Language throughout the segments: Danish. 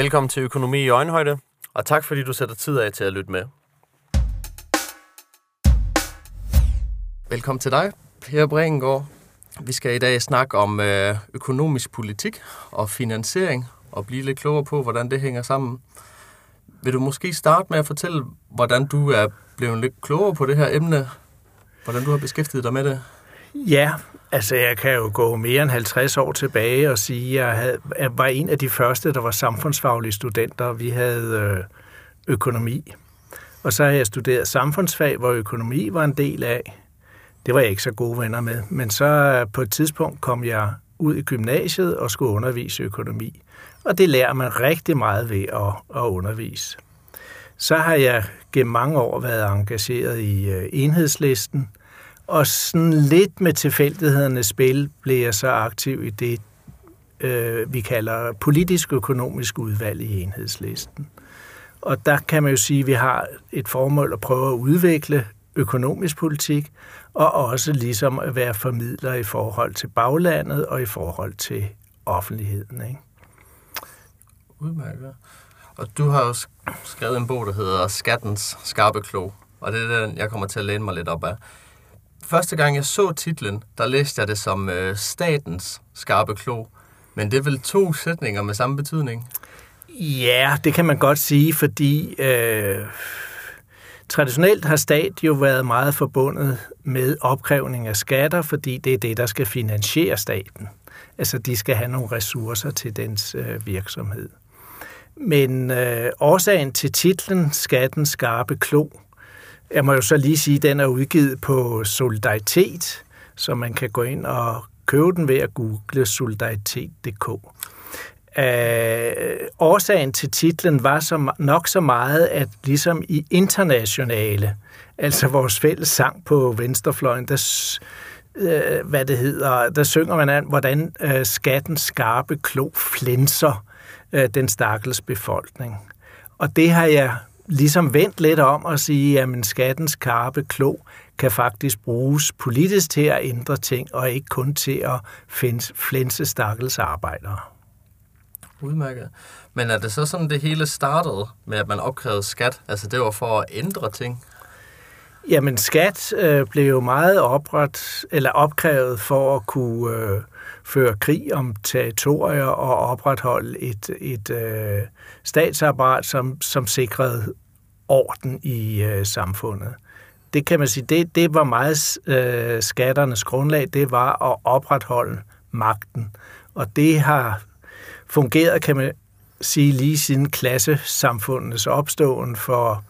Velkommen til Økonomi i Øjenhøjde, og tak fordi du sætter tid af til at lytte med. Velkommen til dig, Per Bringengård. Vi skal i dag snakke om øh, økonomisk politik og finansiering, og blive lidt klogere på, hvordan det hænger sammen. Vil du måske starte med at fortælle, hvordan du er blevet lidt klogere på det her emne? Hvordan du har beskæftiget dig med det? Ja, altså jeg kan jo gå mere end 50 år tilbage og sige, at jeg, havde, jeg var en af de første, der var samfundsfaglige studenter. Vi havde øh, økonomi. Og så har jeg studeret samfundsfag, hvor økonomi var en del af. Det var jeg ikke så gode venner med. Men så øh, på et tidspunkt kom jeg ud i gymnasiet og skulle undervise økonomi. Og det lærer man rigtig meget ved at, at undervise. Så har jeg gennem mange år været engageret i øh, enhedslisten, og sådan lidt med tilfældighedernes spil blev jeg så aktiv i det, øh, vi kalder politisk-økonomisk udvalg i enhedslisten. Og der kan man jo sige, at vi har et formål at prøve at udvikle økonomisk politik, og også ligesom at være formidler i forhold til baglandet og i forhold til offentligheden. Ikke? Udmærket. Og du har også skrevet en bog, der hedder Skattens skarpe klog, og det er den, jeg kommer til at læne mig lidt op af. Første gang jeg så titlen, der læste jeg det som øh, statens skarpe klo. men det er vel to sætninger med samme betydning? Ja, det kan man godt sige, fordi øh, traditionelt har stat jo været meget forbundet med opkrævning af skatter, fordi det er det, der skal finansiere staten. Altså, de skal have nogle ressourcer til dens øh, virksomhed. Men øh, årsagen til titlen Skatten skarpe klo, jeg må jo så lige sige, at den er udgivet på Solidaritet, så man kan gå ind og købe den ved at google solidaritet.dk. Øh, årsagen til titlen var så, nok så meget, at ligesom i internationale, altså vores fælles sang på venstrefløjen, der, øh, hvad det hedder, der synger man an, hvordan øh, skatten skarpe klo flænser øh, den stakkels befolkning. Og det har jeg ligesom vendt lidt om at sige, at skattens karpe klo kan faktisk bruges politisk til at ændre ting, og ikke kun til at flænse stakkels arbejdere. Udmærket. Men er det så sådan, det hele startede med, at man opkrævede skat? Altså det var for at ændre ting? Jamen skat øh, blev jo meget opret, eller opkrævet for at kunne øh, føre krig om territorier og opretholde et, et øh, statsapparat, som, som sikrede orden i øh, samfundet. Det kan man sige, det, det var meget øh, skatternes grundlag, det var at opretholde magten. Og det har fungeret, kan man sige, lige siden klassesamfundets opståen for,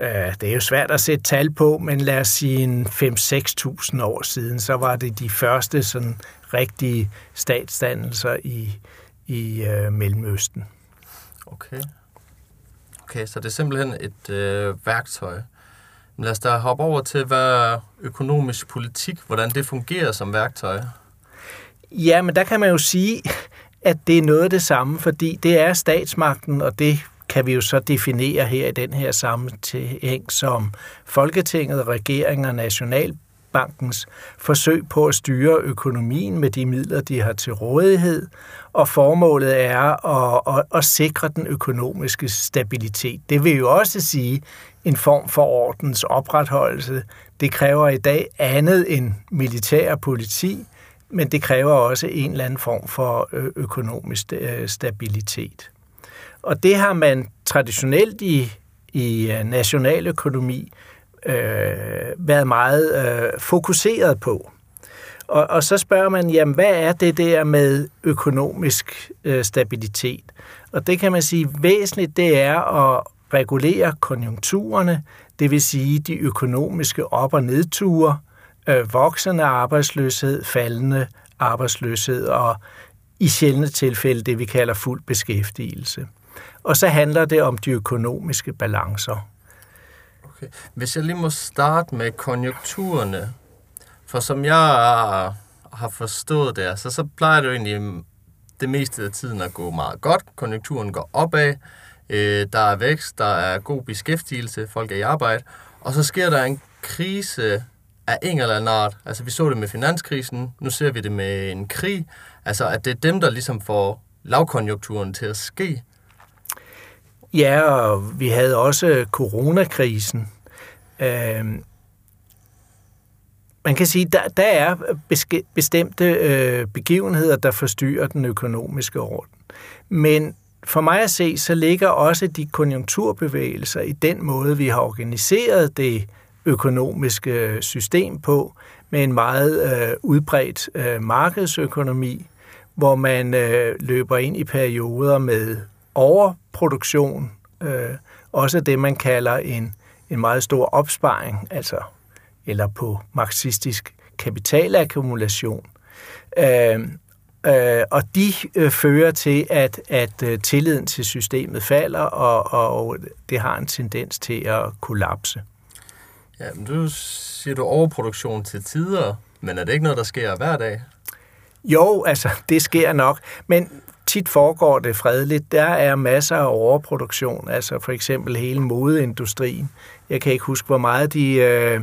øh, det er jo svært at sætte tal på, men lad os sige 5-6.000 år siden, så var det de første sådan rigtige statsdannelser i, i øh, Mellemøsten. Okay. Okay, så det er simpelthen et øh, værktøj. Men lad os da hoppe over til, hvad økonomisk politik, hvordan det fungerer som værktøj. Ja, men der kan man jo sige, at det er noget af det samme, fordi det er statsmagten, og det kan vi jo så definere her i den her sammenhæng som Folketinget, regeringen og Bankens forsøg på at styre økonomien med de midler, de har til rådighed, og formålet er at, at, at sikre den økonomiske stabilitet. Det vil jo også sige en form for ordens opretholdelse. Det kræver i dag andet end militær og politi, men det kræver også en eller anden form for økonomisk stabilitet. Og det har man traditionelt i, i øh, nationaløkonomi nationaløkonomi øh, været meget øh, fokuseret på. Og, og så spørger man, jamen hvad er det der med økonomisk øh, stabilitet? Og det kan man sige, væsentligt det er at regulere konjunkturerne, det vil sige de økonomiske op- og nedture, øh, voksende arbejdsløshed, faldende arbejdsløshed og i sjældne tilfælde det, vi kalder fuld beskæftigelse. Og så handler det om de økonomiske balancer. Okay. Hvis jeg lige må starte med konjunkturerne, for som jeg har forstået det, så, så plejer det jo egentlig det meste af tiden at gå meget godt. Konjunkturen går opad, øh, der er vækst, der er god beskæftigelse, folk er i arbejde, og så sker der en krise af en eller anden art. Altså vi så det med finanskrisen, nu ser vi det med en krig. Altså at det er dem, der ligesom får lavkonjunkturen til at ske. Ja, og vi havde også coronakrisen. Øh, man kan sige, der, der er bestemte øh, begivenheder, der forstyrrer den økonomiske orden. Men for mig at se, så ligger også de konjunkturbevægelser i den måde, vi har organiseret det økonomiske system på, med en meget øh, udbredt øh, markedsøkonomi, hvor man øh, løber ind i perioder med overproduktion, øh, også det, man kalder en, en meget stor opsparing, altså eller på marxistisk kapitalakkumulation. Øh, øh, og de øh, fører til, at, at øh, tilliden til systemet falder, og, og det har en tendens til at kollapse. Ja, men du siger du overproduktion til tider, men er det ikke noget, der sker hver dag? Jo, altså, det sker nok, men tit foregår det fredeligt. Der er masser af overproduktion, altså for eksempel hele modeindustrien. Jeg kan ikke huske, hvor meget de øh,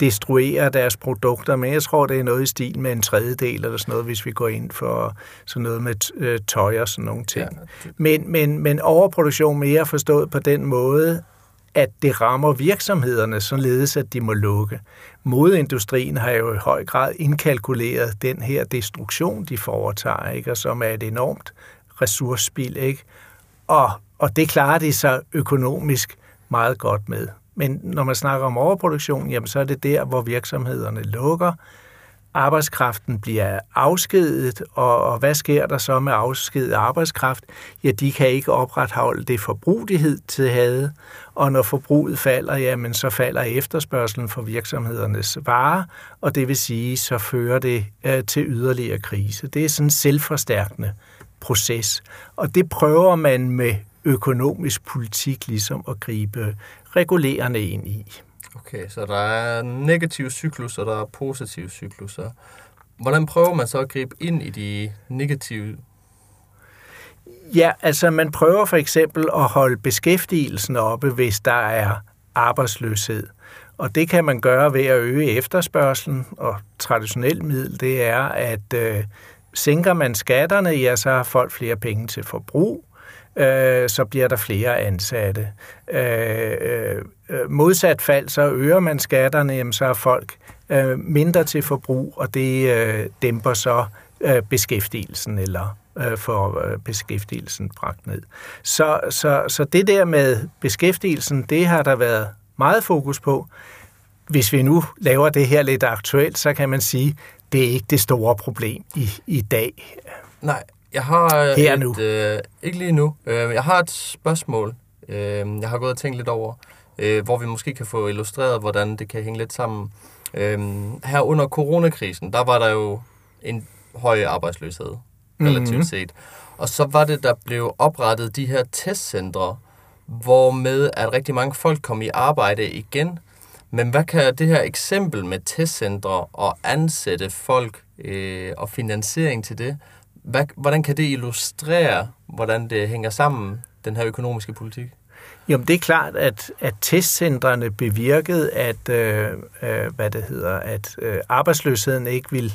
destruerer deres produkter, men jeg tror, det er noget i stil med en tredjedel eller sådan noget, hvis vi går ind for sådan noget med øh, tøj og sådan nogle ting. Ja. Men, men, men overproduktion mere forstået på den måde, at det rammer virksomhederne, således at de må lukke. Modeindustrien har jo i høj grad indkalkuleret den her destruktion, de foretager, ikke? og som er et enormt ressourcespil. Ikke? Og, og det klarer de sig økonomisk meget godt med. Men når man snakker om overproduktion, jamen så er det der, hvor virksomhederne lukker, arbejdskraften bliver afskedet, og, og hvad sker der så med afskedet arbejdskraft? Ja, de kan ikke opretholde det forbrug, de hed til havde, og når forbruget falder, jamen så falder efterspørgselen for virksomhedernes varer, og det vil sige, så fører det øh, til yderligere krise. Det er sådan en selvforstærkende proces, og det prøver man med økonomisk politik ligesom at gribe regulerende ind i. Okay, så der er negative cyklus, og der er positive cykluser. Hvordan prøver man så at gribe ind i de negative Ja, altså man prøver for eksempel at holde beskæftigelsen oppe, hvis der er arbejdsløshed. Og det kan man gøre ved at øge efterspørgselen, og traditionelt middel det er, at øh, sænker man skatterne, ja, så har folk flere penge til forbrug, øh, så bliver der flere ansatte. Øh, øh, øh, modsat fald, så øger man skatterne, jamen, så har folk øh, mindre til forbrug, og det øh, dæmper så øh, beskæftigelsen eller øh, for øh, beskæftigelsen bragt ned. Så, så, så det der med beskæftigelsen, det har der været meget fokus på. Hvis vi nu laver det her lidt aktuelt, så kan man sige, det er ikke det store problem i, i dag. Nej, jeg har Her et, nu. Øh, ikke lige nu. Øh, jeg har et spørgsmål, øh, jeg har gået og tænkt lidt over, øh, hvor vi måske kan få illustreret, hvordan det kan hænge lidt sammen. Øh, her under coronakrisen, der var der jo en høj arbejdsløshed, relativt mm-hmm. set. Og så var det, der blev oprettet de her testcentre, hvor med at rigtig mange folk kom i arbejde igen. Men hvad kan det her eksempel med testcentre og ansætte folk øh, og finansiering til det, hvad, hvordan kan det illustrere, hvordan det hænger sammen, den her økonomiske politik? Jo, det er klart, at, at testcentrene bevirkede, at, øh, øh, hvad det hedder, at øh, arbejdsløsheden ikke ville,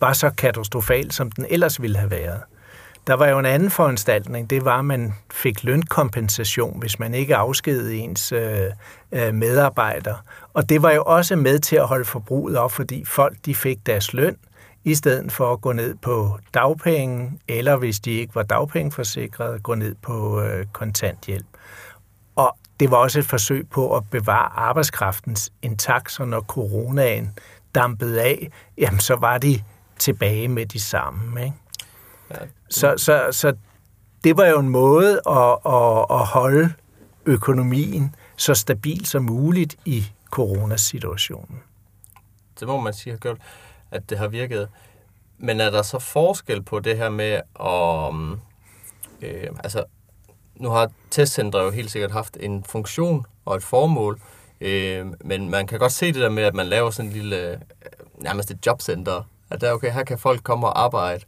var så katastrofal, som den ellers ville have været. Der var jo en anden foranstaltning, det var, at man fik lønkompensation, hvis man ikke afskedede ens øh, øh medarbejdere. Og det var jo også med til at holde forbruget op, fordi folk de fik deres løn, i stedet for at gå ned på dagpenge, eller hvis de ikke var dagpengeforsikrede, gå ned på øh, kontanthjælp. Og det var også et forsøg på at bevare arbejdskraftens intakt, så når coronaen dampede af, jamen så var de tilbage med de samme. Ikke? Ja. Så, så, så det var jo en måde at, at, at holde økonomien så stabil som muligt i coronasituationen. Det må man sige har gjort at det har virket. Men er der så forskel på det her med at... Mm, øh, altså, nu har testcentre jo helt sikkert haft en funktion og et formål, øh, men man kan godt se det der med, at man laver sådan en lille, øh, nærmest et jobcenter, at der, okay, her kan folk komme og arbejde.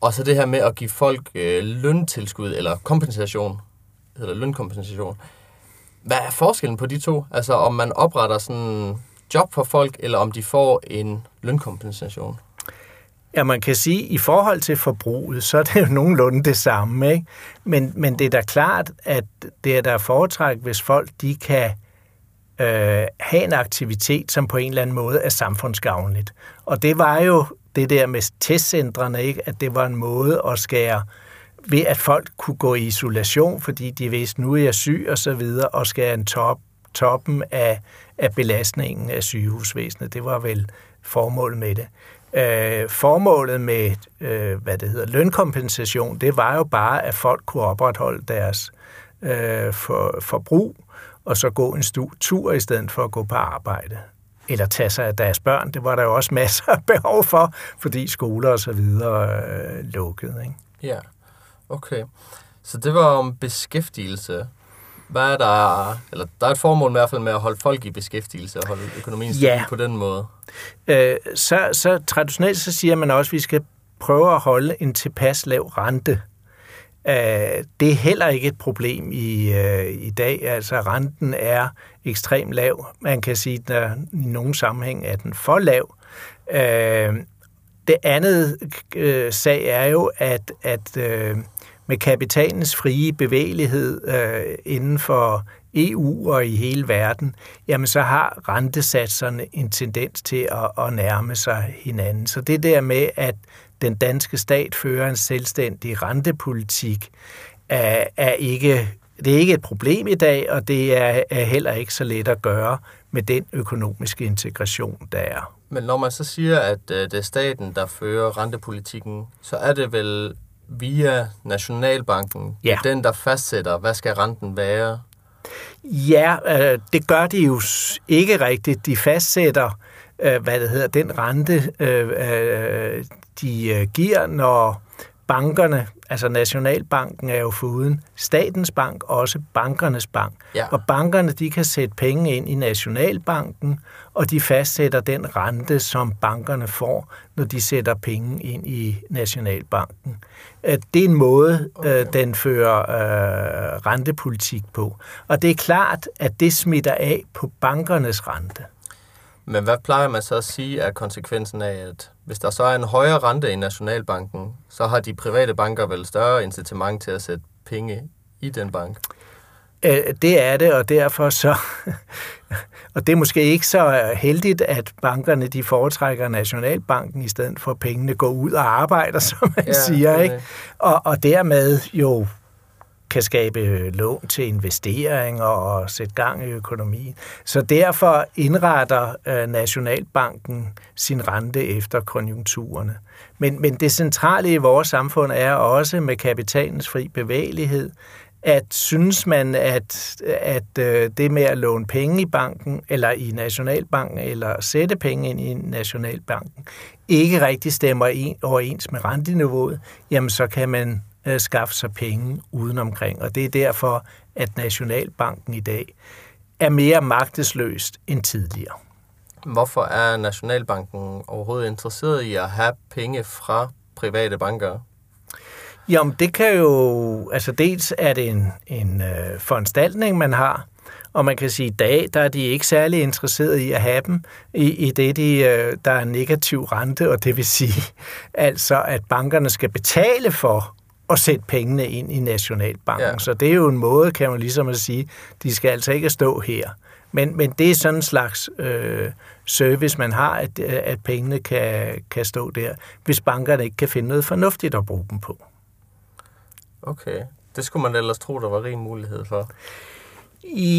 Og så det her med at give folk øh, løntilskud, eller kompensation, hedder lønkompensation. Hvad er forskellen på de to? Altså om man opretter sådan job for folk, eller om de får en lønkompensation? Ja, man kan sige, at i forhold til forbruget, så er det jo nogenlunde det samme. Ikke? Men, men det er da klart, at det er der foretræk, hvis folk de kan øh, have en aktivitet, som på en eller anden måde er samfundsgavnligt. Og det var jo det der med testcentrene, ikke? at det var en måde at skære ved, at folk kunne gå i isolation, fordi de vidste, nu er jeg syg og så videre, og skære en top, toppen af, af belastningen af sygehusvæsenet. Det var vel formålet med det. Øh, formålet med, øh, hvad det hedder, lønkompensation, det var jo bare, at folk kunne opretholde deres øh, for, forbrug, og så gå en tur i stedet for at gå på arbejde. Eller tage sig af deres børn. Det var der jo også masser af behov for, fordi skoler og så videre øh, lukkede. Ikke? Ja, okay. Så det var om beskæftigelse. Hvad er der, eller der er et formål i hvert fald med at holde folk i beskæftigelse og holde økonomien ja. på den måde. Øh, så, så traditionelt så siger man også, at vi skal prøve at holde en tilpas lav rente. Øh, det er heller ikke et problem i, øh, i dag. Altså renten er ekstremt lav. Man kan sige, at i nogle sammenhæng er den for lav. Øh, det andet øh, sag er jo, at, at øh, med kapitalens frie bevægelighed øh, inden for EU og i hele verden, jamen så har rentesatserne en tendens til at, at nærme sig hinanden. Så det der med, at den danske stat fører en selvstændig rentepolitik, er, er ikke, det er ikke et problem i dag, og det er, er heller ikke så let at gøre med den økonomiske integration, der er. Men når man så siger, at øh, det er staten, der fører rentepolitikken, så er det vel via Nationalbanken, ja. den der fastsætter, hvad skal renten være? Ja, øh, det gør de jo ikke rigtigt. De fastsætter, øh, hvad det hedder, den rente, øh, øh, de giver, når bankerne, altså Nationalbanken er jo foruden statens bank, også bankernes bank. Ja. Og bankerne, de kan sætte penge ind i Nationalbanken, og de fastsætter den rente, som bankerne får, når de sætter penge ind i Nationalbanken. Det er en måde, okay. Øh, den fører øh, rentepolitik på. Og det er klart, at det smitter af på bankernes rente. Men hvad plejer man så at sige er konsekvensen af, at hvis der så er en højere rente i Nationalbanken, så har de private banker vel større incitament til at sætte penge i den bank? Øh, det er det, og derfor så... Og det er måske ikke så heldigt, at bankerne de foretrækker Nationalbanken, i stedet for at pengene går ud og arbejder, som man ja, siger. Ikke? Og, og dermed jo kan skabe øh, lån til investeringer og sætte gang i økonomien. Så derfor indretter øh, Nationalbanken sin rente efter konjunkturerne. Men, men det centrale i vores samfund er også med kapitalens fri bevægelighed, at synes man, at, at øh, det med at låne penge i banken, eller i Nationalbanken, eller sætte penge ind i Nationalbanken, ikke rigtig stemmer overens med renteniveauet, jamen så kan man øh, skaffe sig penge udenomkring. Og det er derfor, at Nationalbanken i dag er mere magtesløst end tidligere. Hvorfor er Nationalbanken overhovedet interesseret i at have penge fra private banker? Jamen, det kan jo... Altså, dels er det en, en øh, foranstaltning, man har, og man kan sige, at i dag der er de ikke særlig interesserede i at have dem, i, i det, de, øh, der er negativ rente, og det vil sige altså, at bankerne skal betale for at sætte pengene ind i Nationalbanken. Ja. Så det er jo en måde, kan man ligesom at sige, de skal altså ikke stå her. Men, men det er sådan en slags øh, service, man har, at, at pengene kan, kan stå der, hvis bankerne ikke kan finde noget fornuftigt at bruge dem på. Okay. Det skulle man ellers tro, der var rig mulighed for.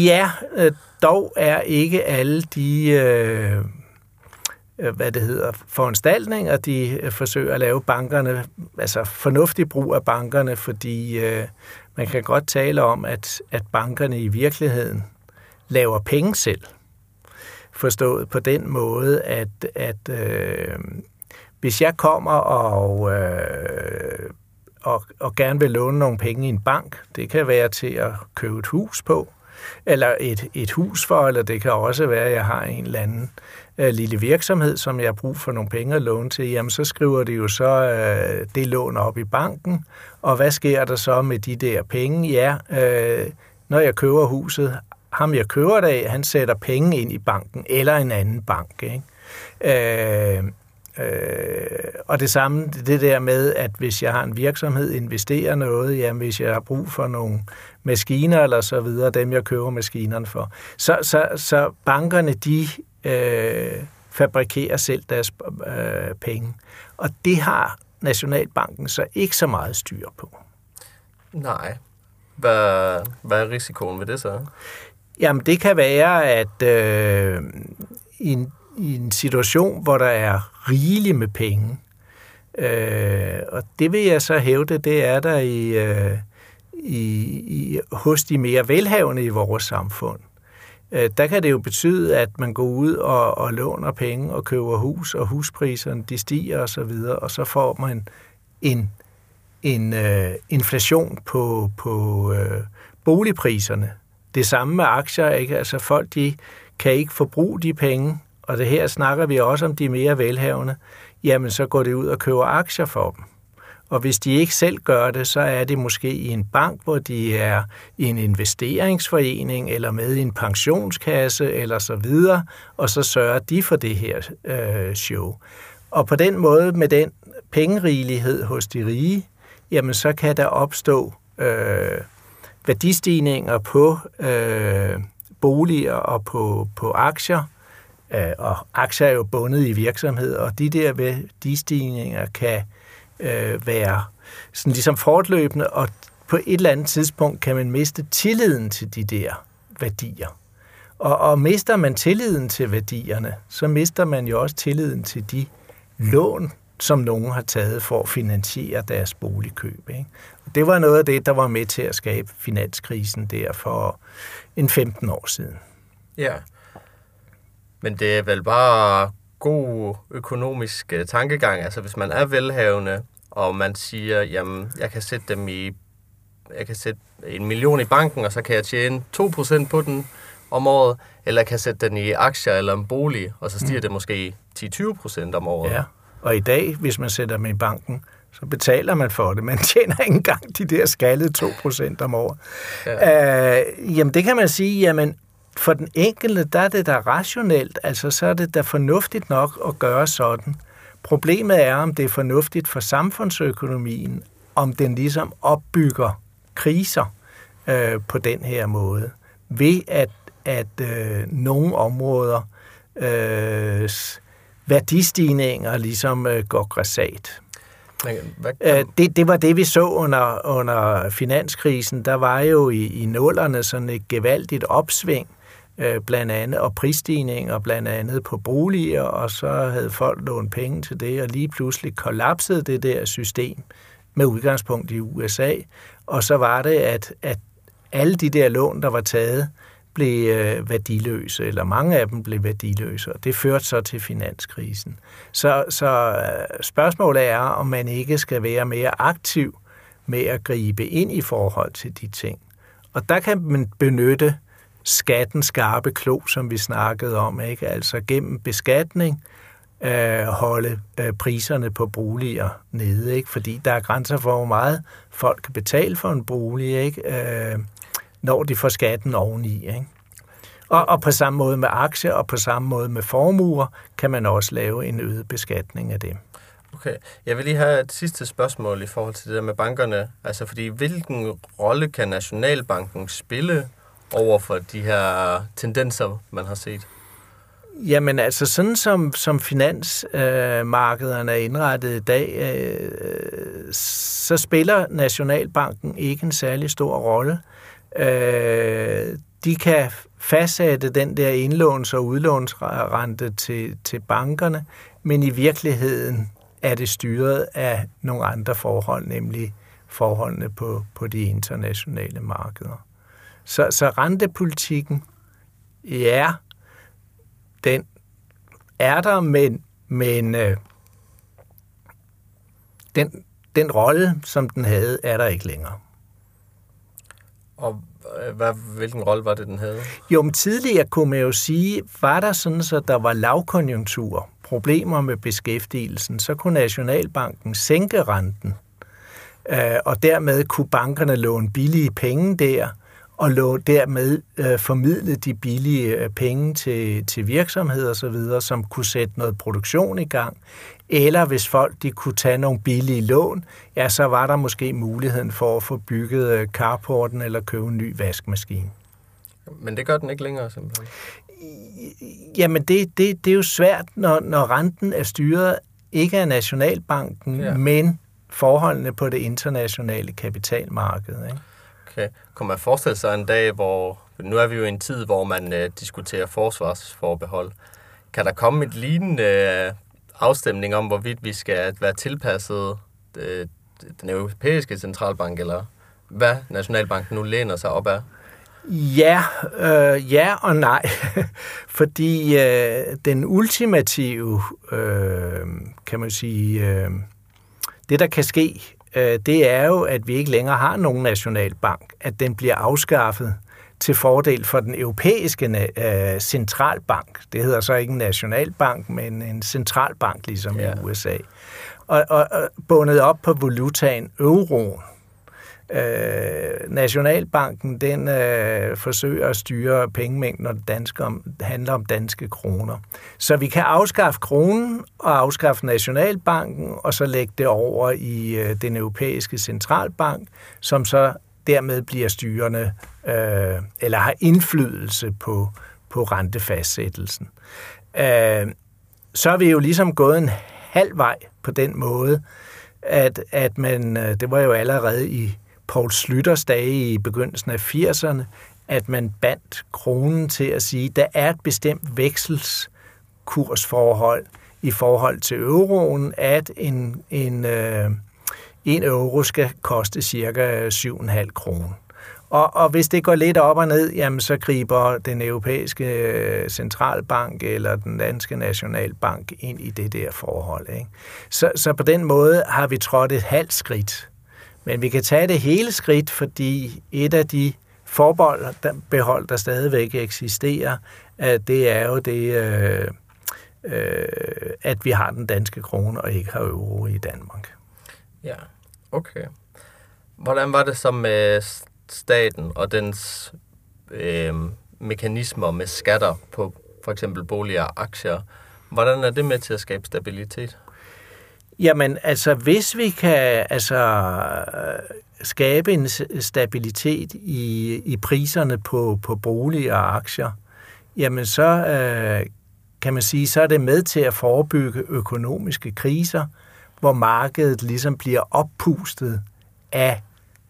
Ja, øh, dog er ikke alle de øh, Øh, Øh, hvad det hedder, foranstaltninger, de øh, forsøger at lave bankerne, altså fornuftig brug af bankerne, fordi øh, man kan godt tale om, at, at bankerne i virkeligheden laver penge selv. Forstået på den måde, at, at øh, hvis jeg kommer og, øh, og, og gerne vil låne nogle penge i en bank, det kan være til at købe et hus på, eller et, et hus for, eller det kan også være, at jeg har en eller anden øh, lille virksomhed, som jeg har brug for nogle penge at låne til, jamen så skriver de jo så øh, det lån op i banken, og hvad sker der så med de der penge? Ja, øh, når jeg køber huset, ham jeg køber det af, han sætter penge ind i banken, eller en anden bank. Ikke? Øh, øh, og det samme, det der med, at hvis jeg har en virksomhed, investerer noget, jamen hvis jeg har brug for nogle maskiner eller så videre, dem jeg køber maskinerne for. Så, så, så bankerne, de øh, fabrikerer selv deres øh, penge. Og det har Nationalbanken så ikke så meget styr på. Nej. Hvad, hvad er risikoen ved det så? Jamen, det kan være, at øh, i, en, i en situation, hvor der er rigeligt med penge, øh, og det vil jeg så hævde, det er der i, øh, i, i, hos de mere velhavende i vores samfund. Øh, der kan det jo betyde, at man går ud og, og låner penge og køber hus, og huspriserne de stiger osv., og, så og så får man en, en øh, inflation på, på øh, boligpriserne. Det samme med aktier, ikke? Altså folk, de kan ikke forbruge de penge, og det her snakker vi også om de mere velhavende, jamen så går det ud og køber aktier for dem. Og hvis de ikke selv gør det, så er det måske i en bank, hvor de er i en investeringsforening eller med i en pensionskasse eller så videre, og så sørger de for det her øh, show. Og på den måde, med den pengerigelighed hos de rige, jamen så kan der opstå øh, værdistigninger på øh, boliger og på, på aktier, øh, og aktier er jo bundet i virksomhed, og de der værdistigninger kan øh, være sådan ligesom fortløbende, og på et eller andet tidspunkt kan man miste tilliden til de der værdier. Og, og mister man tilliden til værdierne, så mister man jo også tilliden til de lån, som nogen har taget for at finansiere deres boligkøb. Ikke? Og det var noget af det, der var med til at skabe finanskrisen der for en 15 år siden. Ja, men det er vel bare god økonomisk uh, tankegang. Altså hvis man er velhavende, og man siger, jamen jeg kan sætte dem i jeg kan sætte en million i banken, og så kan jeg tjene 2% på den om året, eller jeg kan sætte den i aktier eller en bolig, og så stiger mm. det måske 10-20% om året. Ja, og i dag, hvis man sætter dem i banken, så betaler man for det. Man tjener ikke engang de der skaldede 2% om året. Ja. Øh, jamen det kan man sige, jamen for den enkelte, der er det da rationelt, altså så er det da fornuftigt nok at gøre sådan. Problemet er, om det er fornuftigt for samfundsøkonomien, om den ligesom opbygger kriser øh, på den her måde, ved at, at øh, nogle områder øh, værdistigninger ligesom øh, går græsat. Øh, det, det var det, vi så under, under finanskrisen. Der var jo i, i nullerne sådan et gevaldigt opsving Øh, blandt andet, og prisstigninger blandt andet på boliger, og så havde folk lånt penge til det, og lige pludselig kollapsede det der system med udgangspunkt i USA, og så var det, at, at alle de der lån, der var taget, blev øh, værdiløse, eller mange af dem blev værdiløse, og det førte så til finanskrisen. Så, så øh, spørgsmålet er, om man ikke skal være mere aktiv med at gribe ind i forhold til de ting. Og der kan man benytte skatten skarpe klo, som vi snakkede om, ikke? altså gennem beskatning øh, holde øh, priserne på boliger nede, ikke? fordi der er grænser for, hvor meget folk kan betale for en bolig, ikke? Øh, når de får skatten oveni. Ikke? Og, og på samme måde med aktier og på samme måde med formuer kan man også lave en øget beskatning af det. Okay, jeg vil lige have et sidste spørgsmål i forhold til det der med bankerne. Altså, fordi hvilken rolle kan Nationalbanken spille over for de her tendenser, man har set? Jamen altså, sådan som, som finansmarkederne øh, er indrettet i dag, øh, så spiller Nationalbanken ikke en særlig stor rolle. Øh, de kan fastsætte den der indlåns- og udlånsrente til, til bankerne, men i virkeligheden er det styret af nogle andre forhold, nemlig forholdene på, på de internationale markeder. Så, så rentepolitikken, ja, den er der, men, men øh, den, den rolle, som den havde, er der ikke længere. Og hvad, hvilken rolle var det, den havde? Jo, men tidligere kunne man jo sige, var der sådan, så der var lavkonjunktur, problemer med beskæftigelsen, så kunne Nationalbanken sænke renten, øh, og dermed kunne bankerne låne billige penge der, og lå dermed øh, formidle de billige øh, penge til, til virksomheder osv., som kunne sætte noget produktion i gang, Eller hvis folk de kunne tage nogle billige lån, ja, så var der måske muligheden for at få bygget øh, carporten eller købe en ny vaskemaskine. Men det gør den ikke længere, simpelthen? Jamen, det, det, det er jo svært, når, når renten er styret ikke af Nationalbanken, ja. men forholdene på det internationale kapitalmarked. Ikke? Okay. Kunne man forestille sig en dag, hvor... Nu er vi jo i en tid, hvor man øh, diskuterer forsvarsforbehold. Kan der komme et lignende øh, afstemning om, hvorvidt vi skal være tilpasset øh, den europæiske centralbank, eller hvad Nationalbanken nu læner sig op af? Ja, øh, ja og nej. Fordi øh, den ultimative, øh, kan man sige, øh, det der kan ske, øh, det er jo, at vi ikke længere har nogen nationalbank, at den bliver afskaffet til fordel for den europæiske øh, centralbank. Det hedder så ikke en nationalbank, men en centralbank, ligesom ja. i USA. Og, og, og bundet op på valutaen euroen. Øh, Nationalbanken den øh, forsøger at styre pengemængden, når det danske om, handler om danske kroner. Så vi kan afskaffe kronen og afskaffe Nationalbanken, og så lægge det over i øh, den europæiske centralbank, som så dermed bliver styrende øh, eller har indflydelse på, på rentefastsættelsen. Øh, så er vi jo ligesom gået en halv vej på den måde, at, at man, øh, det var jo allerede i Paul Slytters dage i begyndelsen af 80'erne, at man bandt kronen til at sige, at der er et bestemt vekselskursforhold i forhold til euroen, at en, en, øh, en euro skal koste cirka 7,5 kroner. Og, og hvis det går lidt op og ned, jamen så griber den europæiske øh, centralbank eller den danske nationalbank ind i det der forhold. Ikke? Så, så på den måde har vi trådt et halvt skridt men vi kan tage det hele skridt, fordi et af de forbehold, der, behold, der stadigvæk eksisterer, det er jo det, øh, øh, at vi har den danske krone og ikke har euro i Danmark. Ja, okay. Hvordan var det så med staten og dens øh, mekanismer med skatter på for eksempel boliger og aktier? Hvordan er det med til at skabe stabilitet? Jamen, altså, hvis vi kan altså, skabe en stabilitet i, i priserne på, på bolig og aktier, jamen så øh, kan man sige, så er det med til at forebygge økonomiske kriser, hvor markedet ligesom bliver oppustet af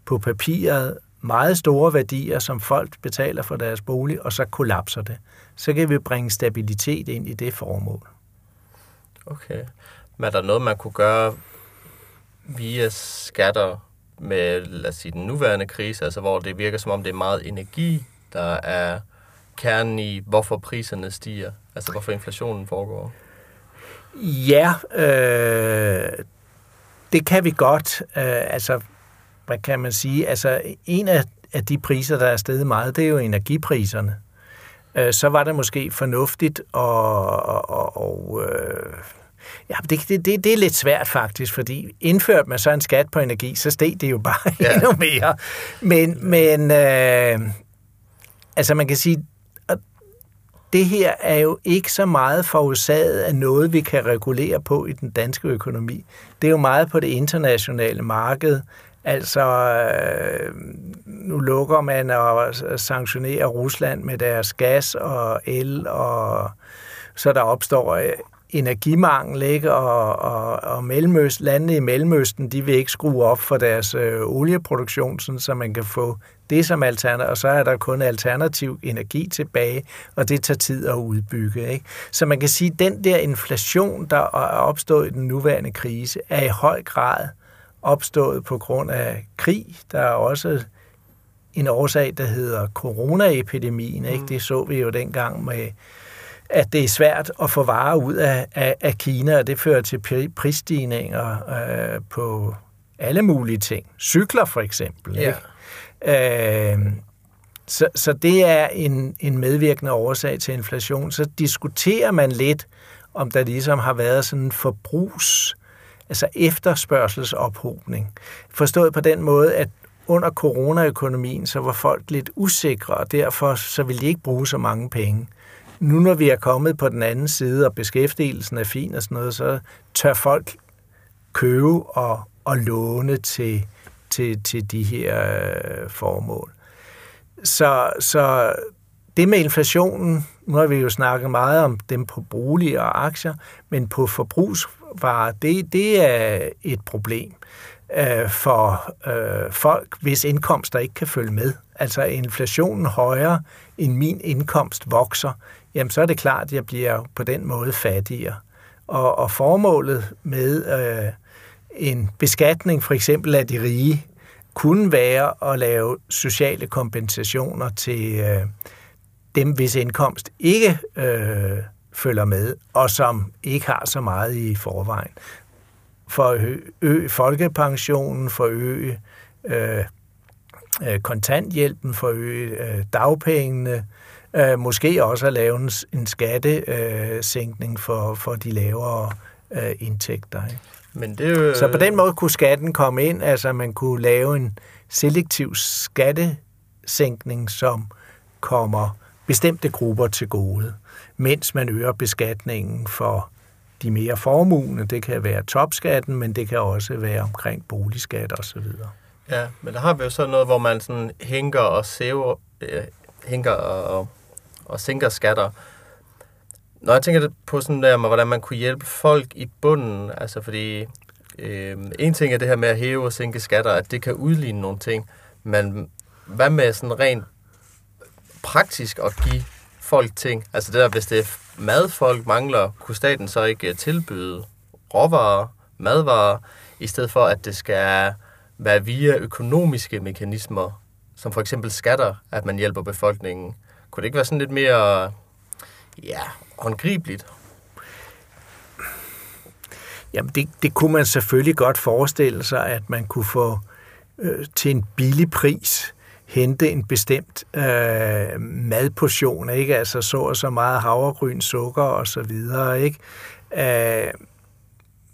på papiret meget store værdier, som folk betaler for deres bolig, og så kollapser det. Så kan vi bringe stabilitet ind i det formål. Okay. Men er der noget, man kunne gøre via skatter med, lad os sige, den nuværende krise, altså hvor det virker som om, det er meget energi, der er kernen i, hvorfor priserne stiger, altså hvorfor inflationen foregår? Ja, øh, det kan vi godt. Øh, altså, hvad kan man sige? Altså, en af, af de priser, der er steget meget, det er jo energipriserne. Øh, så var det måske fornuftigt at, Og, og, og, øh, Ja, det, det, det, det er lidt svært faktisk, fordi indført man så en skat på energi, så steg det jo bare ja. endnu mere. Men, men øh, altså man kan sige, at det her er jo ikke så meget forårsaget af noget, vi kan regulere på i den danske økonomi. Det er jo meget på det internationale marked. Altså, øh, nu lukker man og sanktionerer Rusland med deres gas og el, og så der opstår energimangel, ikke? Og, og, og Mellemøst, landene i Mellemøsten, de vil ikke skrue op for deres øh, olieproduktion, sådan, så man kan få det som alternativ, og så er der kun alternativ energi tilbage, og det tager tid at udbygge. Ikke? Så man kan sige, at den der inflation, der er opstået i den nuværende krise, er i høj grad opstået på grund af krig. Der er også en årsag, der hedder coronaepidemien. Ikke? Mm. Det så vi jo dengang med at det er svært at få varer ud af, af, af Kina, og det fører til prisstigninger øh, på alle mulige ting. Cykler for eksempel. Ja. Ikke? Øh, så, så det er en, en medvirkende årsag til inflation. Så diskuterer man lidt, om der ligesom har været sådan en forbrugs, altså efterspørgselsophobning. Forstået på den måde, at under coronaøkonomien, så var folk lidt usikre, og derfor så ville de ikke bruge så mange penge nu når vi er kommet på den anden side, og beskæftigelsen er fin og sådan noget, så tør folk købe og, og låne til, til, til de her øh, formål. Så, så det med inflationen, nu har vi jo snakket meget om dem på bolig og aktier, men på forbrugsvarer, det, det er et problem øh, for øh, folk, hvis indkomster ikke kan følge med. Altså inflationen højere end min indkomst vokser, jamen så er det klart, at jeg bliver på den måde fattigere. Og, og formålet med øh, en beskatning for eksempel af de rige, kunne være at lave sociale kompensationer til øh, dem, hvis indkomst ikke øh, følger med, og som ikke har så meget i forvejen. For at øge folkepensionen, for at øge øh, øh, kontanthjælpen, for at øge øh, dagpengene, øh, måske også at lave en, en skattesænkning øh, for, for de lavere øh, indtægter. Ikke? Men det er jo... Så på den måde kunne skatten komme ind, altså man kunne lave en selektiv skattesænkning, som kommer bestemte grupper til gode, mens man øger beskatningen for de mere formugende. Det kan være topskatten, men det kan også være omkring boligskat og så videre. Ja, men der har vi jo sådan noget, hvor man sådan hænker og sæver, øh, hænker og, og sænker skatter. Når jeg tænker på sådan der med, hvordan man kunne hjælpe folk i bunden, altså fordi øh, en ting er det her med at hæve og sænke skatter, at det kan udligne nogle ting, men hvad med sådan rent praktisk at give folk ting? Altså det der, hvis det er mad, folk mangler, kunne staten så ikke øh, tilbyde råvarer, madvarer, i stedet for at det skal være via økonomiske mekanismer, som for eksempel skatter, at man hjælper befolkningen. Kunne det ikke være sådan lidt mere ja, håndgribeligt? Jamen, det, det kunne man selvfølgelig godt forestille sig, at man kunne få øh, til en billig pris hente en bestemt øh, madportion, ikke? Altså så og så meget havregryn, sukker og så videre, ikke? Øh,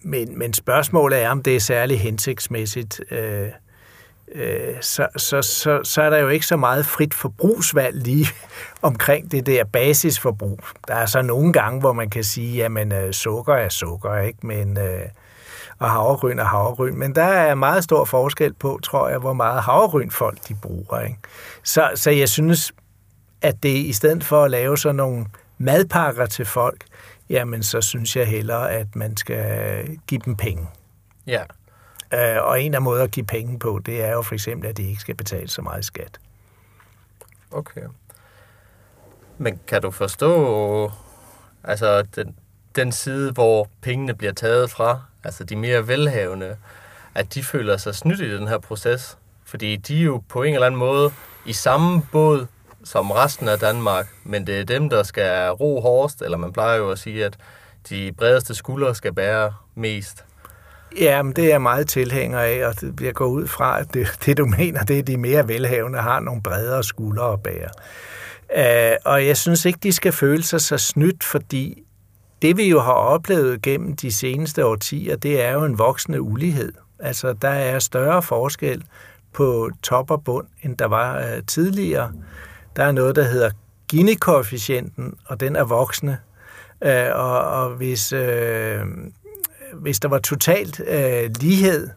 men, men spørgsmålet er, om det er særlig hensigtsmæssigt. Øh, Øh, så, så, så, så er der jo ikke så meget frit forbrugsvalg lige omkring det der basisforbrug. Der er så nogle gange, hvor man kan sige, jamen øh, sukker er sukker, ikke? Men, øh, og havregryn er havregryn. Men der er meget stor forskel på, tror jeg, hvor meget havregryn folk de bruger. Ikke? Så, så jeg synes, at det i stedet for at lave sådan nogle madpakker til folk, jamen så synes jeg hellere, at man skal give dem penge. Ja. Yeah. Øh, og en af måder at give penge på, det er jo for eksempel, at de ikke skal betale så meget skat. Okay. Men kan du forstå altså den, den side, hvor pengene bliver taget fra, altså de mere velhavende, at de føler sig snydt i den her proces? Fordi de er jo på en eller anden måde i samme båd som resten af Danmark, men det er dem, der skal ro hårdest, eller man plejer jo at sige, at de bredeste skuldre skal bære mest. Ja, men det er jeg meget tilhænger af, og jeg går ud fra, at det, det du mener, det er, at de mere velhavende har nogle bredere skuldre at bære. Uh, og jeg synes ikke, de skal føle sig så snydt, fordi det vi jo har oplevet gennem de seneste årtier, det er jo en voksende ulighed. Altså, der er større forskel på top og bund, end der var øh, tidligere. Der er noget, der hedder Gini-koefficienten, og den er voksende. Uh, og, og hvis, øh, hvis der var totalt øh, lighed,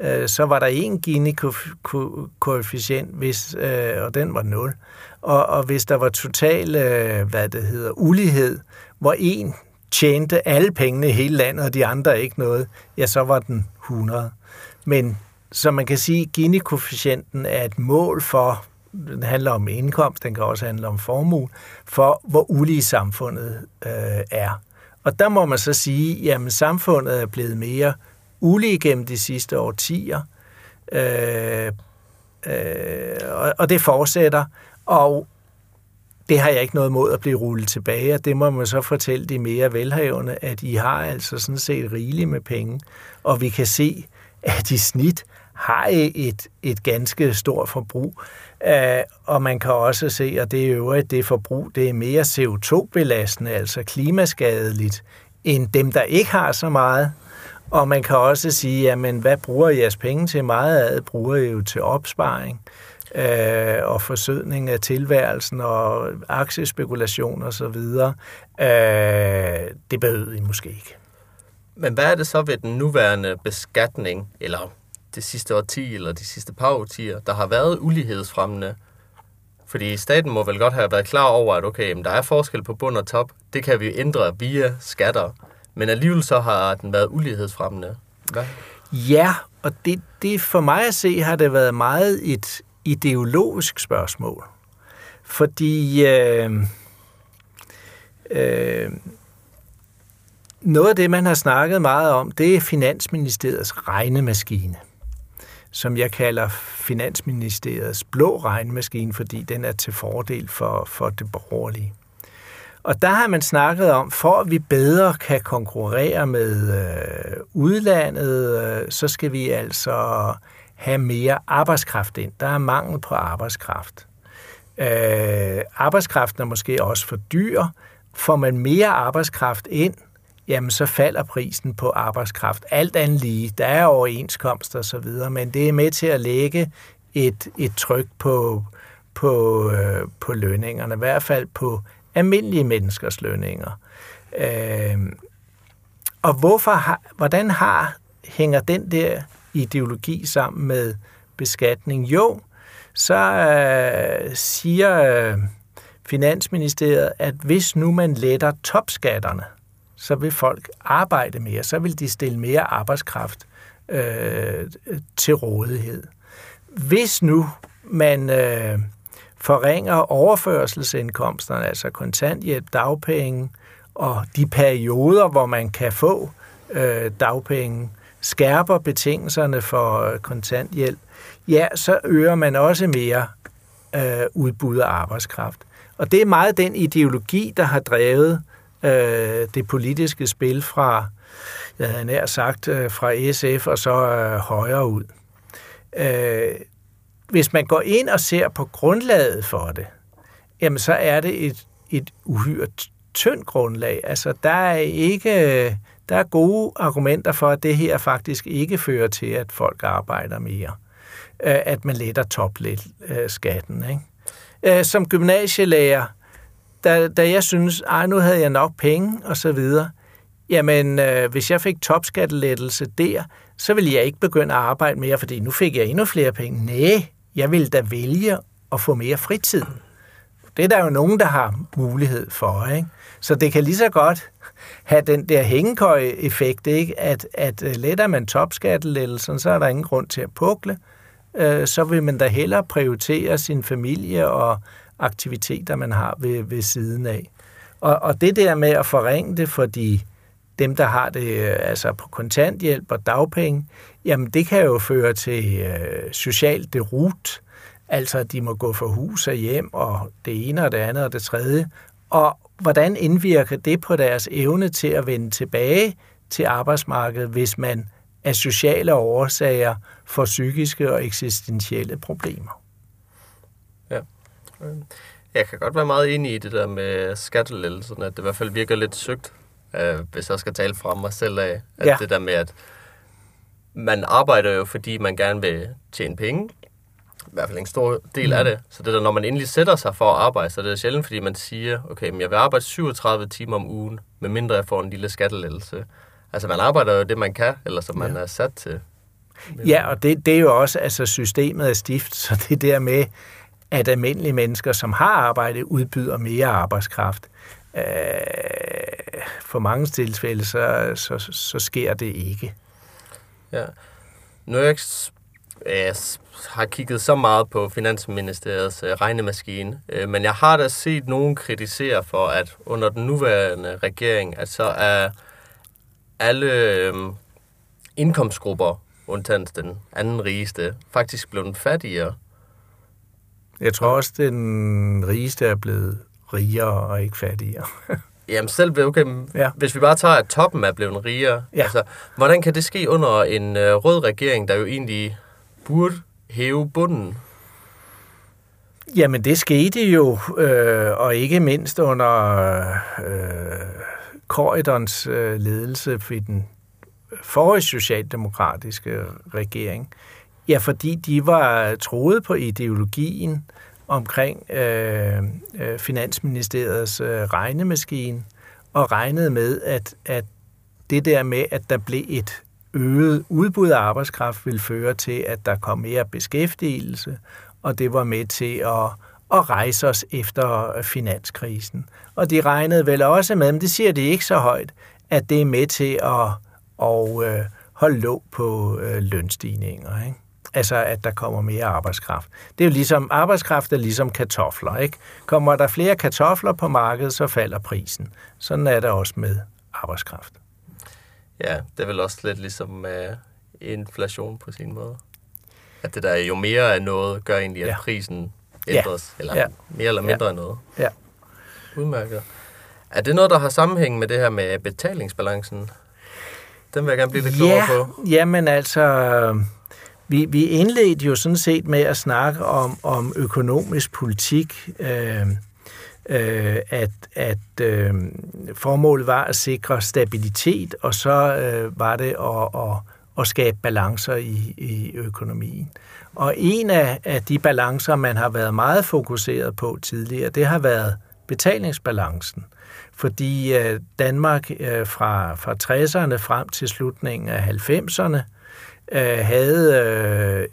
øh, så var der en Gini-koefficient, hvis, øh, og den var 0. Og, og hvis der var total, øh, hvad det hedder, ulighed, hvor en tjente alle pengene i hele landet, og de andre ikke noget, ja, så var den 100. Men så man kan sige, at Gini-koefficienten er et mål for, den handler om indkomst, den kan også handle om formue, for hvor ulige samfundet øh, er. Og der må man så sige, at samfundet er blevet mere ulige gennem de sidste årtier, øh, øh, og, det fortsætter, og det har jeg ikke noget mod at blive rullet tilbage, og det må man så fortælle de mere velhavende, at I har altså sådan set rigeligt med penge, og vi kan se, at i snit har I et, et ganske stort forbrug. Øh, og man kan også se, at det er øvrigt det forbrug, det er mere CO2-belastende, altså klimaskadeligt, end dem, der ikke har så meget. Og man kan også sige, jamen hvad bruger jeres penge til? Meget af det bruger I jo til opsparing. øh, og forsødning af tilværelsen og aktiespekulation og så videre. Øh, det behøvede I måske ikke. Men hvad er det så ved den nuværende beskatning, eller det sidste årti, eller de sidste par årtier, der har været ulighedsfremmende? Fordi staten må vel godt have været klar over, at okay, der er forskel på bund og top. Det kan vi ændre via skatter. Men alligevel så har den været ulighedsfremmende. Hvad? Ja, og det, det for mig at se har det været meget et ideologisk spørgsmål. Fordi øh, øh, noget af det, man har snakket meget om, det er Finansministeriets regnemaskine, som jeg kalder Finansministeriets blå regnmaskine, fordi den er til fordel for, for det borgerlige. Og der har man snakket om, for at vi bedre kan konkurrere med øh, udlandet, øh, så skal vi altså have mere arbejdskraft ind. Der er mangel på arbejdskraft. Øh, arbejdskraften er måske også for dyr. Får man mere arbejdskraft ind, jamen så falder prisen på arbejdskraft. Alt andet lige. Der er overenskomster og så videre, men det er med til at lægge et, et tryk på, på, øh, på lønningerne, i hvert fald på almindelige menneskers lønninger. Øh, og hvorfor har, hvordan har, hænger den der ideologi sammen med beskatning? Jo, så øh, siger øh, Finansministeriet, at hvis nu man letter topskatterne, så vil folk arbejde mere, så vil de stille mere arbejdskraft øh, til rådighed. Hvis nu man øh, forringer overførselsindkomsterne, altså kontanthjælp, dagpenge og de perioder, hvor man kan få øh, dagpenge, skærper betingelserne for øh, kontanthjælp, ja, så øger man også mere øh, udbud af arbejdskraft. Og det er meget den ideologi, der har drevet øh, det politiske spil fra, jeg havde nær sagt, øh, fra SF og så øh, højere ud. Øh, hvis man går ind og ser på grundlaget for det, jamen så er det et, et uhyret tyndt grundlag. Altså, der er ikke der er gode argumenter for, at det her faktisk ikke fører til, at folk arbejder mere. Øh, at man letter topskatten. Øh, ikke? Øh, som gymnasielærer, da, da jeg synes, ej, nu havde jeg nok penge og så videre, jamen øh, hvis jeg fik topskattelettelse der, så ville jeg ikke begynde at arbejde mere, fordi nu fik jeg endnu flere penge. Nej, jeg ville da vælge at få mere fritid. Det er der jo nogen, der har mulighed for. Ikke? Så det kan lige så godt have den der hængekøje-effekt, ikke? At, at øh, letter man topskattelettelsen, så er der ingen grund til at pukle. Øh, så vil man da hellere prioritere sin familie og aktiviteter, man har ved, ved siden af. Og, og det der med at forringe det for de, dem, der har det øh, altså på kontanthjælp og dagpenge, jamen det kan jo føre til øh, social derut, altså at de må gå for hus og hjem og det ene og det andet og det tredje. Og hvordan indvirker det på deres evne til at vende tilbage til arbejdsmarkedet, hvis man af sociale årsager får psykiske og eksistentielle problemer? Ja. Jeg kan godt være meget enig i det der med skattelettelserne, at det i hvert fald virker lidt søgt, øh, hvis jeg skal tale fra mig selv af. At ja. det der med, at man arbejder jo, fordi man gerne vil tjene penge, i hvert fald en stor del af mm. det. Så det der, når man endelig sætter sig for at arbejde, så det er sjældent, fordi man siger, okay, men jeg vil arbejde 37 timer om ugen, medmindre jeg får en lille skattelettelse. Altså man arbejder jo det, man kan, eller som man ja. er sat til. Ja, og det, det er jo også, altså systemet er stift, så det der med, at almindelige mennesker, som har arbejde, udbyder mere arbejdskraft. Øh, for mange tilfælde, så, så, så sker det ikke. Ja. Nu er jeg jeg har kigget så meget på Finansministeriets øh, regnemaskine, øh, men jeg har da set nogen kritisere for, at under den nuværende regering, at så er alle øhm, indkomstgrupper, undtagen den anden rigeste, faktisk blevet fattigere. Jeg tror også, at den rigeste er blevet rigere og ikke fattigere. Jamen selv, okay, ja. hvis vi bare tager, at toppen er blevet rigere, ja. altså, hvordan kan det ske under en øh, rød regering, der jo egentlig burde hæve bunden? Jamen, det skete jo, øh, og ikke mindst under øh, Corridons øh, ledelse for den forrige socialdemokratiske regering. Ja, fordi de var troet på ideologien omkring øh, øh, Finansministeriets øh, regnemaskine, og regnede med, at, at det der med, at der blev et øget udbud af arbejdskraft, ville føre til, at der kom mere beskæftigelse, og det var med til at, at rejse os efter øh, finanskrisen. Og de regnede vel også med, men det siger de ikke så højt, at det er med til at, at øh, holde låg på øh, lønstigninger. Ikke? Altså, at der kommer mere arbejdskraft. Det er jo ligesom, arbejdskraft er ligesom kartofler, ikke? Kommer der flere kartofler på markedet, så falder prisen. Sådan er det også med arbejdskraft. Ja, det er vel også lidt ligesom uh, inflation på sin måde. At det der jo mere af noget, gør egentlig, at ja. prisen ændres. Ja. Eller ja. mere eller mindre ja. af noget. Ja. Udmærket. Er det noget, der har sammenhæng med det her med betalingsbalancen? Den vil jeg gerne blive lidt klogere ja, på. Jamen altså, vi, vi indledte jo sådan set med at snakke om, om økonomisk politik, øh, øh, at, at øh, formålet var at sikre stabilitet, og så øh, var det at, at, at skabe balancer i, i økonomien. Og en af, af de balancer, man har været meget fokuseret på tidligere, det har været betalingsbalancen. Fordi øh, Danmark øh, fra, fra 60'erne frem til slutningen af 90'erne øh, havde øh,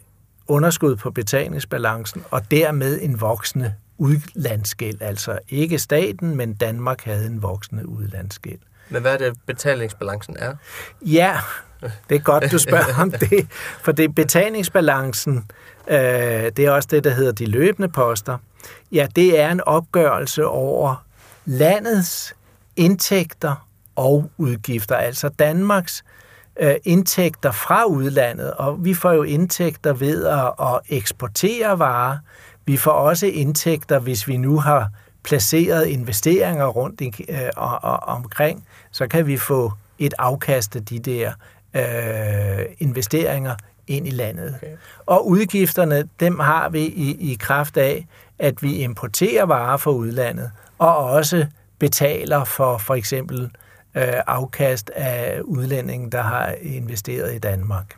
underskud på betalingsbalancen, og dermed en voksende udlandsgæld. Altså ikke staten, men Danmark havde en voksende udlandsgæld. Men hvad er det, betalingsbalancen er? Ja, det er godt, du spørger om det. For det betalingsbalancen, øh, det er også det, der hedder de løbende poster. Ja, det er en opgørelse over landets indtægter og udgifter, altså Danmarks øh, indtægter fra udlandet, og vi får jo indtægter ved at, at eksportere varer. Vi får også indtægter, hvis vi nu har placeret investeringer rundt i, øh, og, og, omkring, så kan vi få et afkast af de der øh, investeringer ind i landet. Okay. Og udgifterne, dem har vi i, i kraft af, at vi importerer varer fra udlandet, og også betaler for for eksempel afkast af udlændingen, der har investeret i Danmark.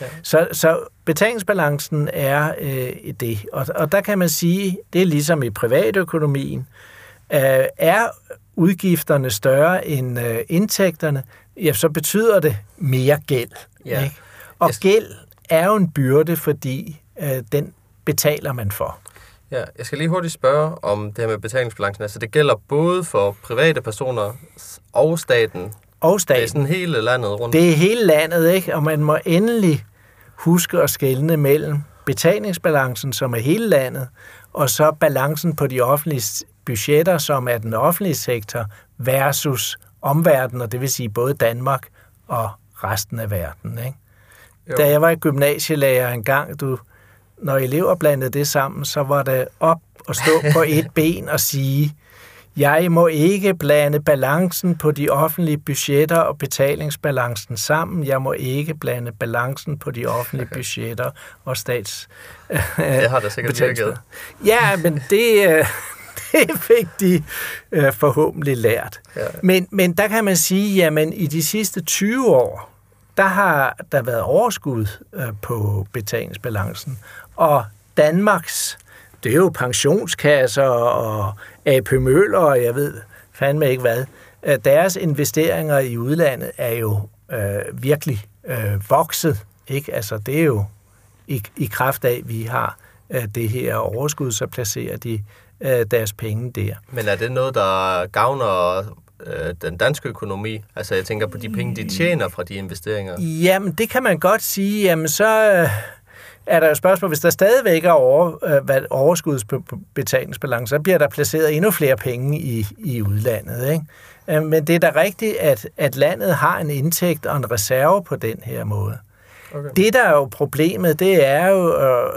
Ja. Så, så betalingsbalancen er øh, det. Og, og der kan man sige, det er ligesom i privatøkonomien, øh, er udgifterne større end øh, indtægterne, ja, så betyder det mere gæld. Ja. Ikke? Og gæld er jo en byrde, fordi øh, den betaler man for. Ja, jeg skal lige hurtigt spørge om det her med betalingsbalancen. Altså det gælder både for private personer og staten. Og staten. Det er sådan hele landet rundt. Det er hele landet, ikke? Og man må endelig huske at skelne mellem betalingsbalancen, som er hele landet, og så balancen på de offentlige budgetter, som er den offentlige sektor, versus omverdenen, og det vil sige både Danmark og resten af verden. Ikke? Da jeg var i gymnasielærer engang, du, når elever blandede det sammen, så var det op og stå på et ben og sige, jeg må ikke blande balancen på de offentlige budgetter og betalingsbalancen sammen. Jeg må ikke blande balancen på de offentlige budgetter og stats... Det har da sikkert virket. Ja, men det, øh, det fik de øh, forhåbentlig lært. Ja. Men, men der kan man sige, jamen i de sidste 20 år, der har der været overskud øh, på betalingsbalancen. Og Danmarks, det er jo pensionskasser og AP Møller, og jeg ved fandme ikke hvad, øh, deres investeringer i udlandet er jo øh, virkelig øh, vokset. Ikke? Altså, det er jo i, i kraft af, at vi har øh, det her overskud, så placerer de øh, deres penge der. Men er det noget, der gavner øh, den danske økonomi? Altså, jeg tænker på de penge, de tjener fra de investeringer. Jamen, det kan man godt sige. Jamen, så... Øh, er der jo spørgsmål, hvis der stadigvæk er over, øh, overskudsbetalingsbalance, så bliver der placeret endnu flere penge i, i udlandet. Ikke? Øh, men det er da rigtigt, at, at landet har en indtægt og en reserve på den her måde. Okay. Det, der er jo problemet, det er jo, øh,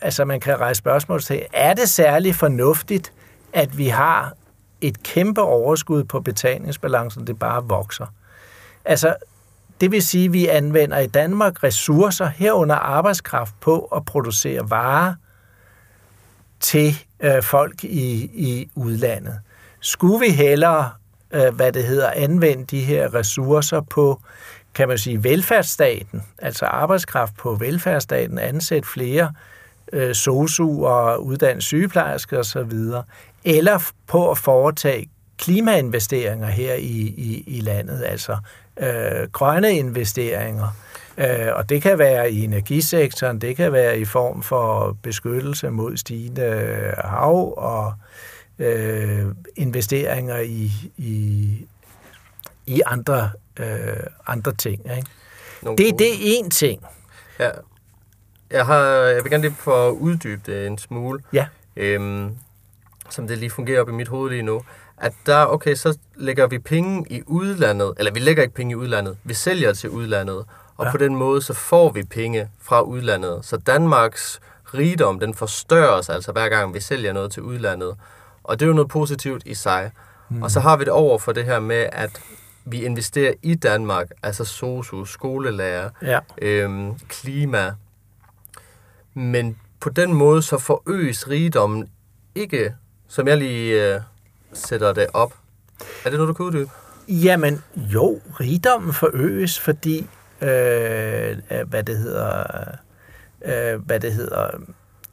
altså man kan rejse spørgsmål til, er det særlig fornuftigt, at vi har et kæmpe overskud på betalingsbalancen, det bare vokser? Altså, det vil sige, at vi anvender i Danmark ressourcer herunder arbejdskraft på at producere varer til øh, folk i, i udlandet. Skulle vi hellere, øh, hvad det hedder, anvende de her ressourcer på kan man sige, velfærdsstaten, altså arbejdskraft på velfærdsstaten, ansætte flere øh, sosuer, uddanne sygeplejersker osv., eller på at foretage klimainvesteringer her i, i, i landet, altså øh, grønne investeringer. Øh, og det kan være i energisektoren, det kan være i form for beskyttelse mod stigende hav og øh, investeringer i, i, i andre, øh, andre ting. Ikke? det, det er én ting. Ja. Jeg, har, jeg vil gerne lige få uddybe det en smule. Ja. Øhm, som det lige fungerer op i mit hoved lige nu at der, okay, så lægger vi penge i udlandet, eller vi lægger ikke penge i udlandet, vi sælger til udlandet, og ja. på den måde, så får vi penge fra udlandet. Så Danmarks rigdom, den forstørres altså hver gang, vi sælger noget til udlandet. Og det er jo noget positivt i sig. Mm. Og så har vi det over for det her med, at vi investerer i Danmark, altså SOSU, skolelærer, ja. øhm, klima. Men på den måde, så forøges rigdommen ikke, som jeg lige øh, sætter det op. Er det noget, du kan uddybe? Jamen, jo, rigdommen forøges, fordi, øh, øh, hvad det hedder, øh, hvad det hedder,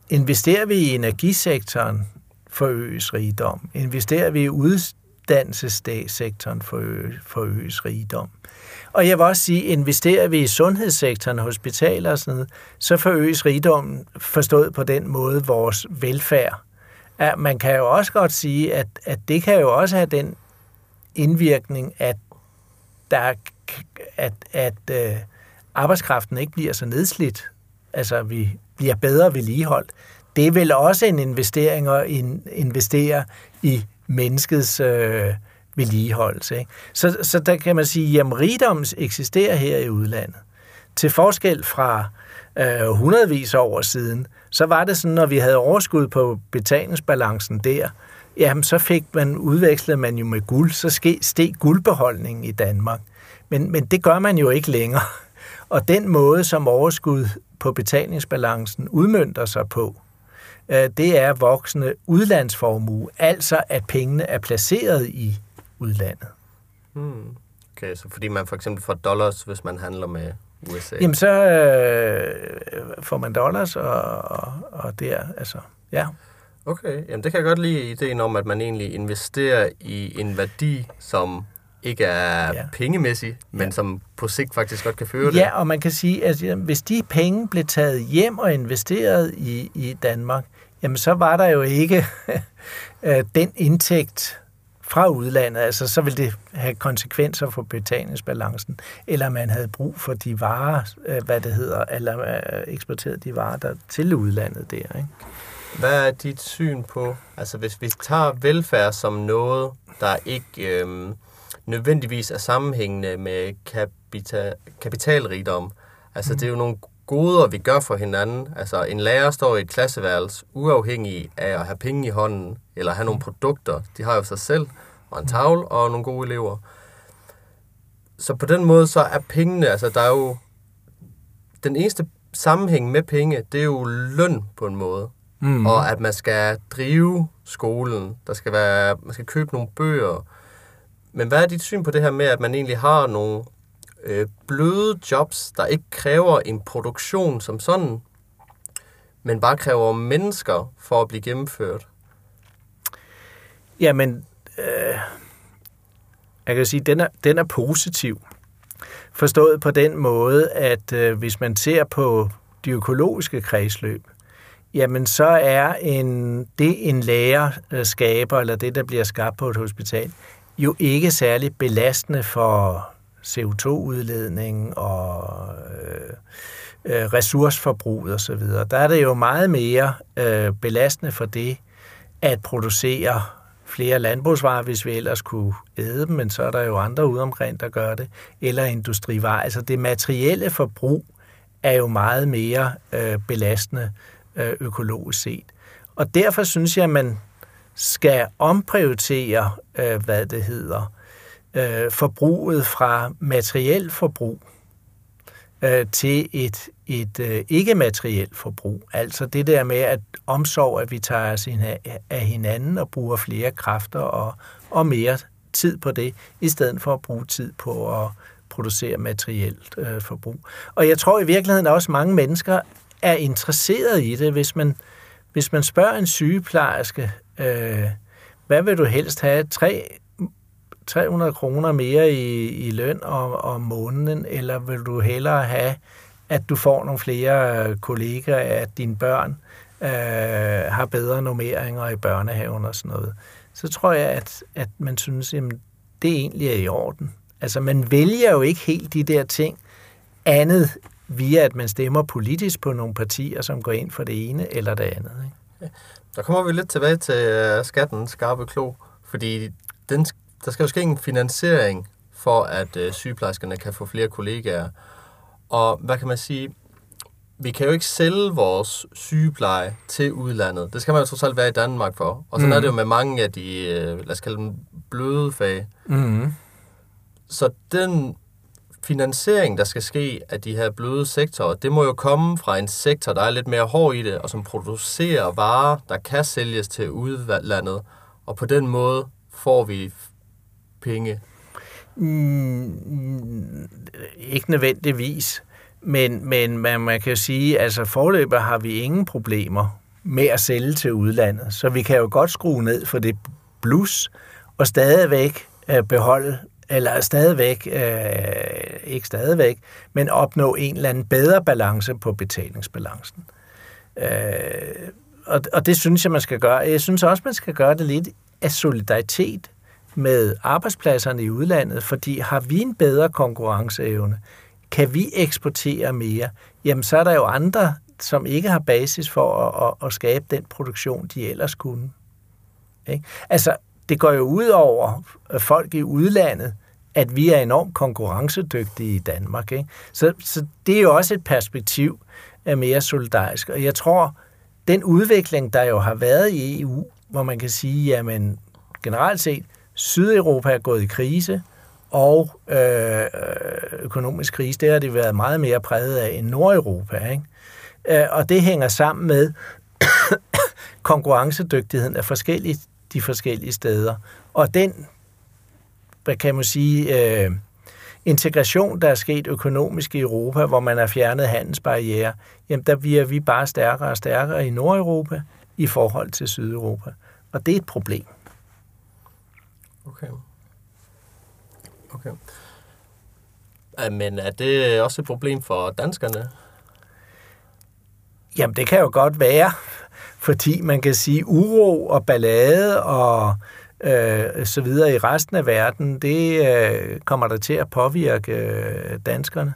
investerer vi i energisektoren, forøges rigdom. Investerer vi i uddannelsessektoren, forøges, forøges rigdom. Og jeg vil også sige, investerer vi i sundhedssektoren, hospitaler og sådan noget, så forøges rigdommen forstået på den måde vores velfærd at man kan jo også godt sige, at, at det kan jo også have den indvirkning, at, der, at, at øh, arbejdskraften ikke bliver så nedslidt. Altså, vi bliver bedre vedligeholdt. Det er vel også en investering at investere i menneskets øh, vedligeholdelse. Ikke? Så, så der kan man sige, at rigdoms eksisterer her i udlandet. Til forskel fra øh, hundredvis af år siden, så var det sådan, når vi havde overskud på betalingsbalancen der, jamen så fik man, udvekslet man jo med guld, så steg guldbeholdningen i Danmark. Men, men det gør man jo ikke længere. Og den måde, som overskud på betalingsbalancen udmyndter sig på, øh, det er voksende udlandsformue, altså at pengene er placeret i udlandet. Hmm. Okay, så fordi man for eksempel får dollars, hvis man handler med USA? Jamen, så øh, får man dollars, og, og, og der, altså, ja. Okay, jamen det kan jeg godt lide ideen om, at man egentlig investerer i en værdi, som ikke er ja. pengemæssig, men ja. som på sigt faktisk godt kan føre det. Ja, og man kan sige, at hvis de penge blev taget hjem og investeret i, i Danmark, jamen så var der jo ikke øh, den indtægt, fra udlandet, altså så vil det have konsekvenser for betalingsbalancen, eller man havde brug for de varer, øh, hvad det hedder, eller øh, eksporteret de varer der til udlandet der. Ikke? Hvad er dit syn på, altså hvis vi tager velfærd som noget, der ikke øhm, nødvendigvis er sammenhængende med kapital, kapitalrigdom, altså mm. det er jo nogle goder, vi gør for hinanden. Altså en lærer står i et klasseværelse, uafhængig af at have penge i hånden, eller have nogle produkter. De har jo sig selv, og en tavle, og nogle gode elever. Så på den måde, så er pengene, altså der er jo... Den eneste sammenhæng med penge, det er jo løn på en måde. Mm. Og at man skal drive skolen. Der skal være, man skal købe nogle bøger. Men hvad er dit syn på det her med, at man egentlig har nogle øh, bløde jobs, der ikke kræver en produktion som sådan, men bare kræver mennesker for at blive gennemført? Jamen, øh, jeg kan sige, den er, den er positiv. Forstået på den måde, at øh, hvis man ser på de økologiske kredsløb, jamen så er en, det en lærer øh, skaber, eller det, der bliver skabt på et hospital, jo ikke særlig belastende for CO2-udledning og øh, øh, ressourceforbrug osv. Der er det jo meget mere øh, belastende for det at producere flere landbrugsvarer, hvis vi ellers kunne æde dem, men så er der jo andre ude omkring, der gør det, eller industrivarer. Altså det materielle forbrug er jo meget mere øh, belastende øh, økologisk set. Og derfor synes jeg, at man skal omprioritere, øh, hvad det hedder, øh, forbruget fra materiel forbrug øh, til et, et øh, ikke-materielt forbrug. Altså det der med at omsorg, at vi tager os af hinanden og bruger flere kræfter og, og mere tid på det, i stedet for at bruge tid på at producere materielt øh, forbrug. Og jeg tror i virkeligheden også, at mange mennesker er interesseret i det. Hvis man, hvis man spørger en sygeplejerske, øh, hvad vil du helst have? 3, 300 kroner mere i, i løn om, om måneden, eller vil du hellere have, at du får nogle flere øh, kollegaer, at dine børn øh, har bedre normeringer i børnehaven og sådan noget, så tror jeg, at, at man synes, at det egentlig er i orden. Altså, man vælger jo ikke helt de der ting andet via, at man stemmer politisk på nogle partier, som går ind for det ene eller det andet. Ikke? Ja. Der kommer vi lidt tilbage til øh, skatten skarpe klo, fordi den, der skal jo ske en finansiering for, at øh, sygeplejerskerne kan få flere kollegaer. Og hvad kan man sige? Vi kan jo ikke sælge vores sygepleje til udlandet. Det skal man jo trods alt være i Danmark for. Og sådan mm. er det jo med mange af de, uh, lad os kalde dem, bløde fag. Mm. Så den finansiering, der skal ske af de her bløde sektorer, det må jo komme fra en sektor, der er lidt mere hård i det, og som producerer varer, der kan sælges til udlandet, og på den måde får vi penge. Mm, ikke nødvendigvis, men, men man, man kan sige, altså forløber har vi ingen problemer med at sælge til udlandet, så vi kan jo godt skrue ned for det plus og stadigvæk øh, beholde eller stadigvæk, øh, ikke stadigvæk, men opnå en eller anden bedre balance på betalingsbalancen. Øh, og, og det synes jeg, man skal gøre. Jeg synes også, man skal gøre det lidt af solidaritet med arbejdspladserne i udlandet, fordi har vi en bedre konkurrenceevne, kan vi eksportere mere, jamen så er der jo andre, som ikke har basis for at, at, at skabe den produktion, de ellers kunne. Ikke? Altså, det går jo ud over folk i udlandet, at vi er enormt konkurrencedygtige i Danmark. Ikke? Så, så det er jo også et perspektiv af mere solidarisk. Og jeg tror, den udvikling, der jo har været i EU, hvor man kan sige, jamen generelt set, Sydeuropa er gået i krise, og øh, øh økonomisk krise, det har det været meget mere præget af end Nordeuropa. Ikke? Øh, og det hænger sammen med konkurrencedygtigheden af forskellige, de forskellige steder. Og den hvad kan man sige, øh, integration, der er sket økonomisk i Europa, hvor man har fjernet handelsbarriere, jamen der bliver vi bare stærkere og stærkere i Nordeuropa i forhold til Sydeuropa. Og det er et problem. Okay. Okay. Men er det også et problem for danskerne? Jamen, det kan jo godt være, fordi man kan sige uro og ballade og øh, så videre i resten af verden, det øh, kommer der til at påvirke øh, danskerne.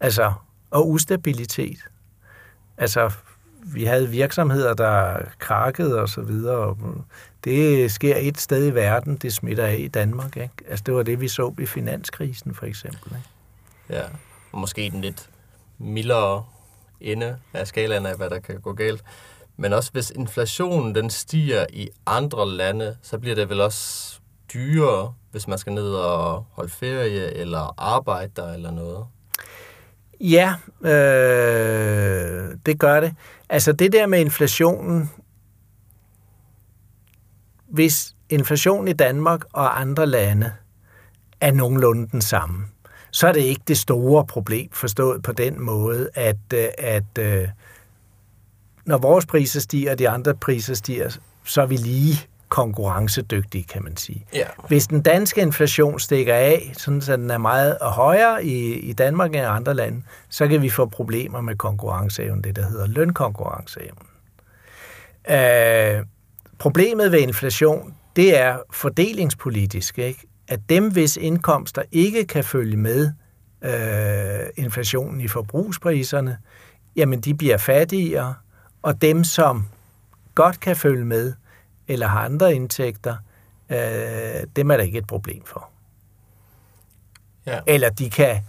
Altså, og ustabilitet. Altså, vi havde virksomheder, der krakkede og så videre. Og det sker et sted i verden, det smitter af i Danmark. Ikke? Altså, det var det, vi så i finanskrisen, for eksempel. Ikke? Ja, og måske den lidt mildere ende af skalaen af, hvad der kan gå galt. Men også hvis inflationen den stiger i andre lande, så bliver det vel også dyrere, hvis man skal ned og holde ferie eller arbejde der eller noget. Ja, øh, det gør det. Altså det der med inflationen, hvis inflationen i Danmark og andre lande er nogenlunde den samme, så er det ikke det store problem forstået på den måde, at, øh, at, at øh, når vores priser stiger, og de andre priser stiger, så er vi lige konkurrencedygtige, kan man sige. Ja. Hvis den danske inflation stikker af, sådan så den er meget højere i, i Danmark end i andre lande, så kan vi få problemer med konkurrenceevnen, det der hedder lønkonkurrenceevnen. Øh, problemet ved inflation, det er fordelingspolitisk, ikke? at dem, hvis indkomster ikke kan følge med øh, inflationen i forbrugspriserne, jamen de bliver fattigere, og dem, som godt kan følge med, eller har andre indtægter, øh, dem er der ikke et problem for. Ja. Eller de kan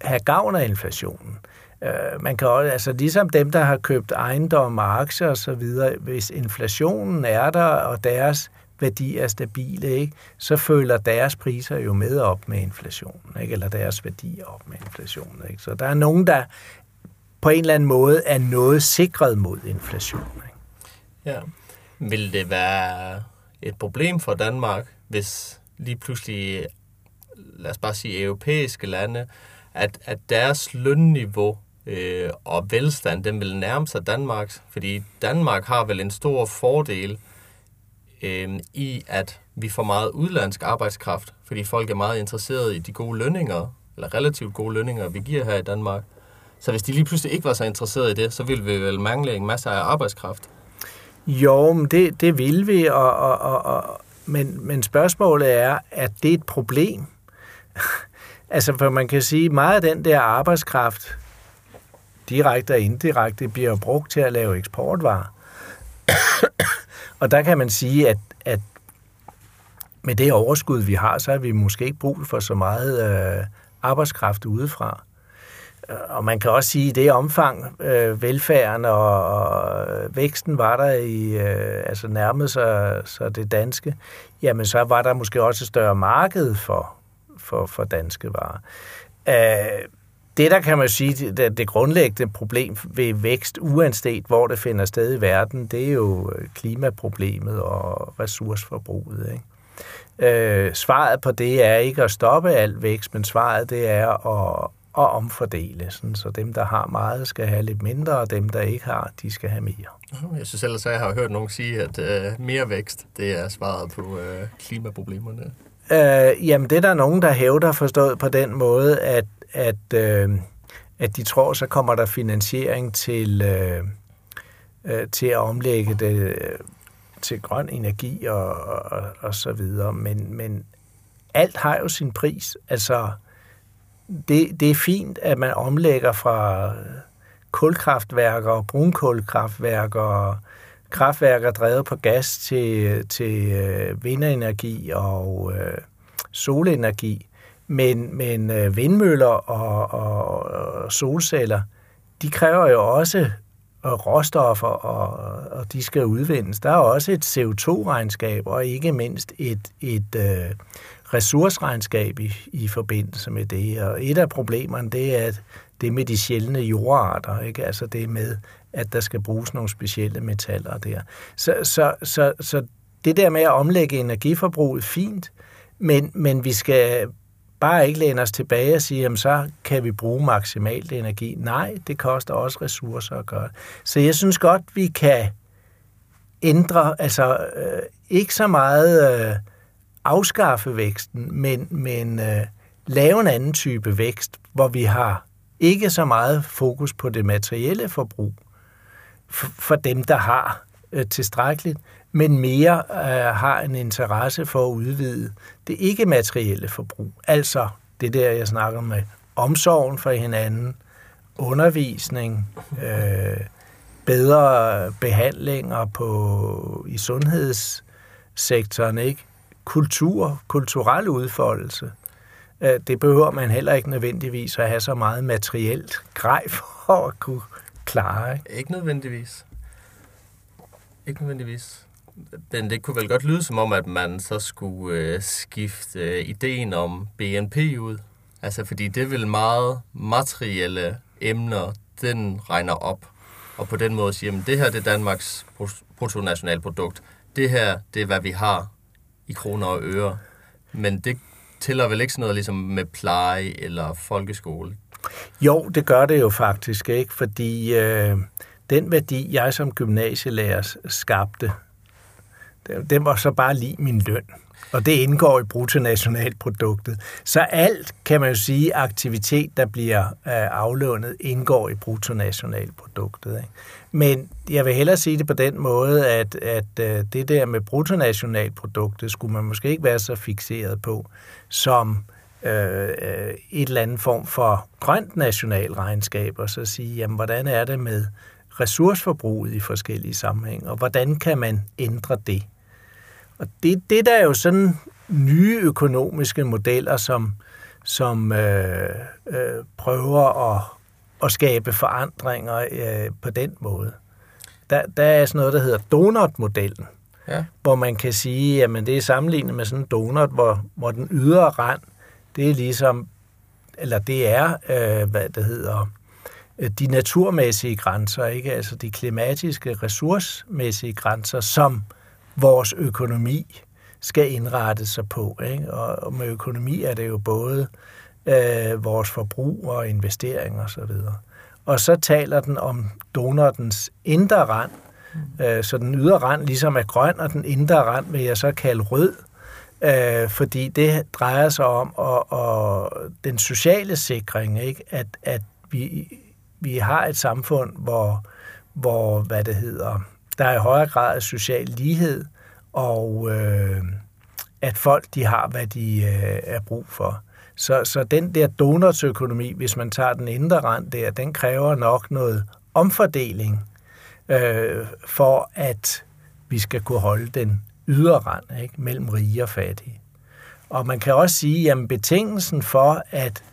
have gavn af inflationen. Øh, man kan også, altså ligesom dem, der har købt ejendom og aktier osv., hvis inflationen er der, og deres værdi er stabile, ikke, så følger deres priser jo med op med inflationen, ikke, eller deres værdi op med inflationen. Ikke. Så der er nogen, der på en eller anden måde er noget sikret mod inflation. Ikke? Ja. Vil det være et problem for Danmark, hvis lige pludselig lad os bare sige, europæiske lande, at, at deres lønniveau øh, og velstand, den vil nærme sig Danmarks, fordi Danmark har vel en stor fordel øh, i, at vi får meget udlandsk arbejdskraft, fordi folk er meget interesserede i de gode lønninger, eller relativt gode lønninger, vi giver her i Danmark. Så hvis de lige pludselig ikke var så interesserede i det, så ville vi vel mangle en masse af arbejdskraft. Jo, men det, det vil vi, og, og, og, og, men, men spørgsmålet er, at det er et problem. altså, for man kan sige, meget af den der arbejdskraft, direkte og indirekte, bliver brugt til at lave eksportvarer. og der kan man sige, at, at med det overskud, vi har, så har vi måske ikke brug for så meget øh, arbejdskraft udefra. Øh, og man kan også sige, at i det omfang, øh, velfærden og, og væksten var der i, øh, altså nærmede sig så det danske, jamen så var der måske også et større marked for, for, for danske varer. Øh, det, der kan man sige, det, det grundlæggende problem ved vækst, uanset hvor det finder sted i verden, det er jo øh, klimaproblemet og ressourceforbruget. Ikke? Øh, svaret på det er ikke at stoppe al vækst, men svaret det er at, at omfordele, sådan, så dem, der har meget, skal have lidt mindre, og dem, der ikke har, de skal have mere. Jeg synes ellers, at jeg har hørt nogen sige, at øh, mere vækst, det er svaret på øh, klimaproblemerne. Øh, jamen, det er der nogen, der hævder forstået på den måde, at at, øh, at de tror, så kommer der finansiering til, øh, øh, til at omlægge det øh, til grøn energi og, og, og så videre. Men, men alt har jo sin pris. Altså, det, det er fint, at man omlægger fra kulkraftværker og brunkulkraftværker og kraftværker drevet på gas til, til øh, vindenergi og øh, solenergi. Men, men øh, vindmøller og, og, og solceller, de kræver jo også øh, råstoffer, og, og de skal udvindes. Der er også et CO2-regnskab, og ikke mindst et, et øh, ressourceregnskab i, i forbindelse med det. Og et af problemerne, det er det med de sjældne jordarter, ikke? altså det med, at der skal bruges nogle specielle metaller der. Så, så, så, så det der med at omlægge energiforbruget, fint, men, men vi skal bare ikke læne os tilbage og sige, jamen så kan vi bruge maksimalt energi. Nej, det koster også ressourcer at gøre. Så jeg synes godt, vi kan ændre, altså øh, ikke så meget øh, afskaffe væksten, men, men øh, lave en anden type vækst, hvor vi har ikke så meget fokus på det materielle forbrug for, for dem, der har øh, tilstrækkeligt, men mere øh, har en interesse for at udvide det ikke-materielle forbrug. Altså det der, jeg snakker med omsorgen for hinanden, undervisning, øh, bedre behandlinger på, i sundhedssektoren, ikke? kultur, kulturel udfoldelse. Øh, det behøver man heller ikke nødvendigvis at have så meget materielt grej for at kunne klare. Ikke, ikke nødvendigvis. Ikke nødvendigvis. Men det kunne vel godt lyde som om, at man så skulle øh, skifte øh, ideen om BNP ud. Altså, fordi det vil meget materielle emner, den regner op. Og på den måde siger, at det her det er Danmarks bruttonationalprodukt. Det her, det er, hvad vi har i kroner og øre. Men det tæller vel ikke sådan noget ligesom med pleje eller folkeskole? Jo, det gør det jo faktisk ikke, fordi øh, den værdi, jeg som gymnasielærer skabte, Øh, den var så bare lige min løn. Og det indgår i bruttonationalproduktet. Så alt, kan man jo sige, aktivitet, der bliver øh, aflønnet, aflånet, indgår i bruttonationalproduktet. Ikke? Men jeg vil hellere sige det på den måde, at, at øh, det der med bruttonationalproduktet skulle man måske ikke være så fixeret på, som øh, et eller andet form for grønt nationalregnskab, og så sige, jamen, hvordan er det med ressourceforbruget i forskellige sammenhænge, og hvordan kan man ændre det? Og det, det der er jo sådan nye økonomiske modeller, som, som øh, øh, prøver at, at skabe forandringer øh, på den måde. Der, der er sådan noget, der hedder donut-modellen, ja. hvor man kan sige, at det er sammenlignet med sådan en donut, hvor, hvor den ydre rand, det er ligesom, eller det er, øh, hvad det hedder, øh, de naturmæssige grænser, ikke? altså de klimatiske, ressourcemæssige grænser, som vores økonomi skal indrette sig på. Ikke? Og, med økonomi er det jo både øh, vores forbrug og investeringer osv. Og, og så taler den om donordens indre rand, mm. øh, så den ydre rand ligesom er grøn, og den indre rand vil jeg så kalde rød, øh, fordi det drejer sig om og, og den sociale sikring, ikke? At, at vi, vi har et samfund, hvor, hvor hvad det hedder, der er i højere grad af social lighed, og øh, at folk de har, hvad de øh, er brug for. Så, så den der donorsøkonomi, hvis man tager den indre rand der, den kræver nok noget omfordeling øh, for, at vi skal kunne holde den ydre rand ikke? mellem rige og fattige. Og man kan også sige, at betingelsen for, at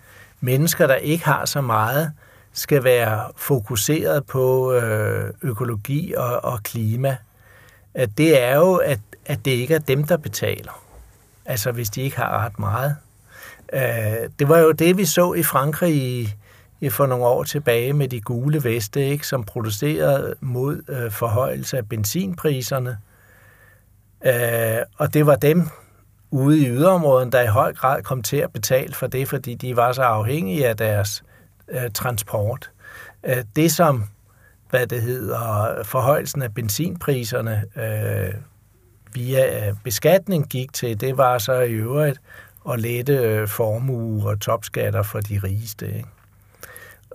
mennesker, der ikke har så meget, skal være fokuseret på øh, økologi og, og klima, at det er jo, at, at det ikke er dem, der betaler. Altså hvis de ikke har ret meget. Øh, det var jo det, vi så i Frankrig i, i for nogle år tilbage med de gule veste, ikke, som protesterede mod øh, forhøjelse af benzinpriserne. Øh, og det var dem ude i yderområden, der i høj grad kom til at betale for det, fordi de var så afhængige af deres øh, transport. Øh, det som, hvad det hedder, forhøjelsen af benzinpriserne øh, via øh, beskatning gik til, det var så i øvrigt at lette øh, formue og topskatter for de rigeste. Ikke?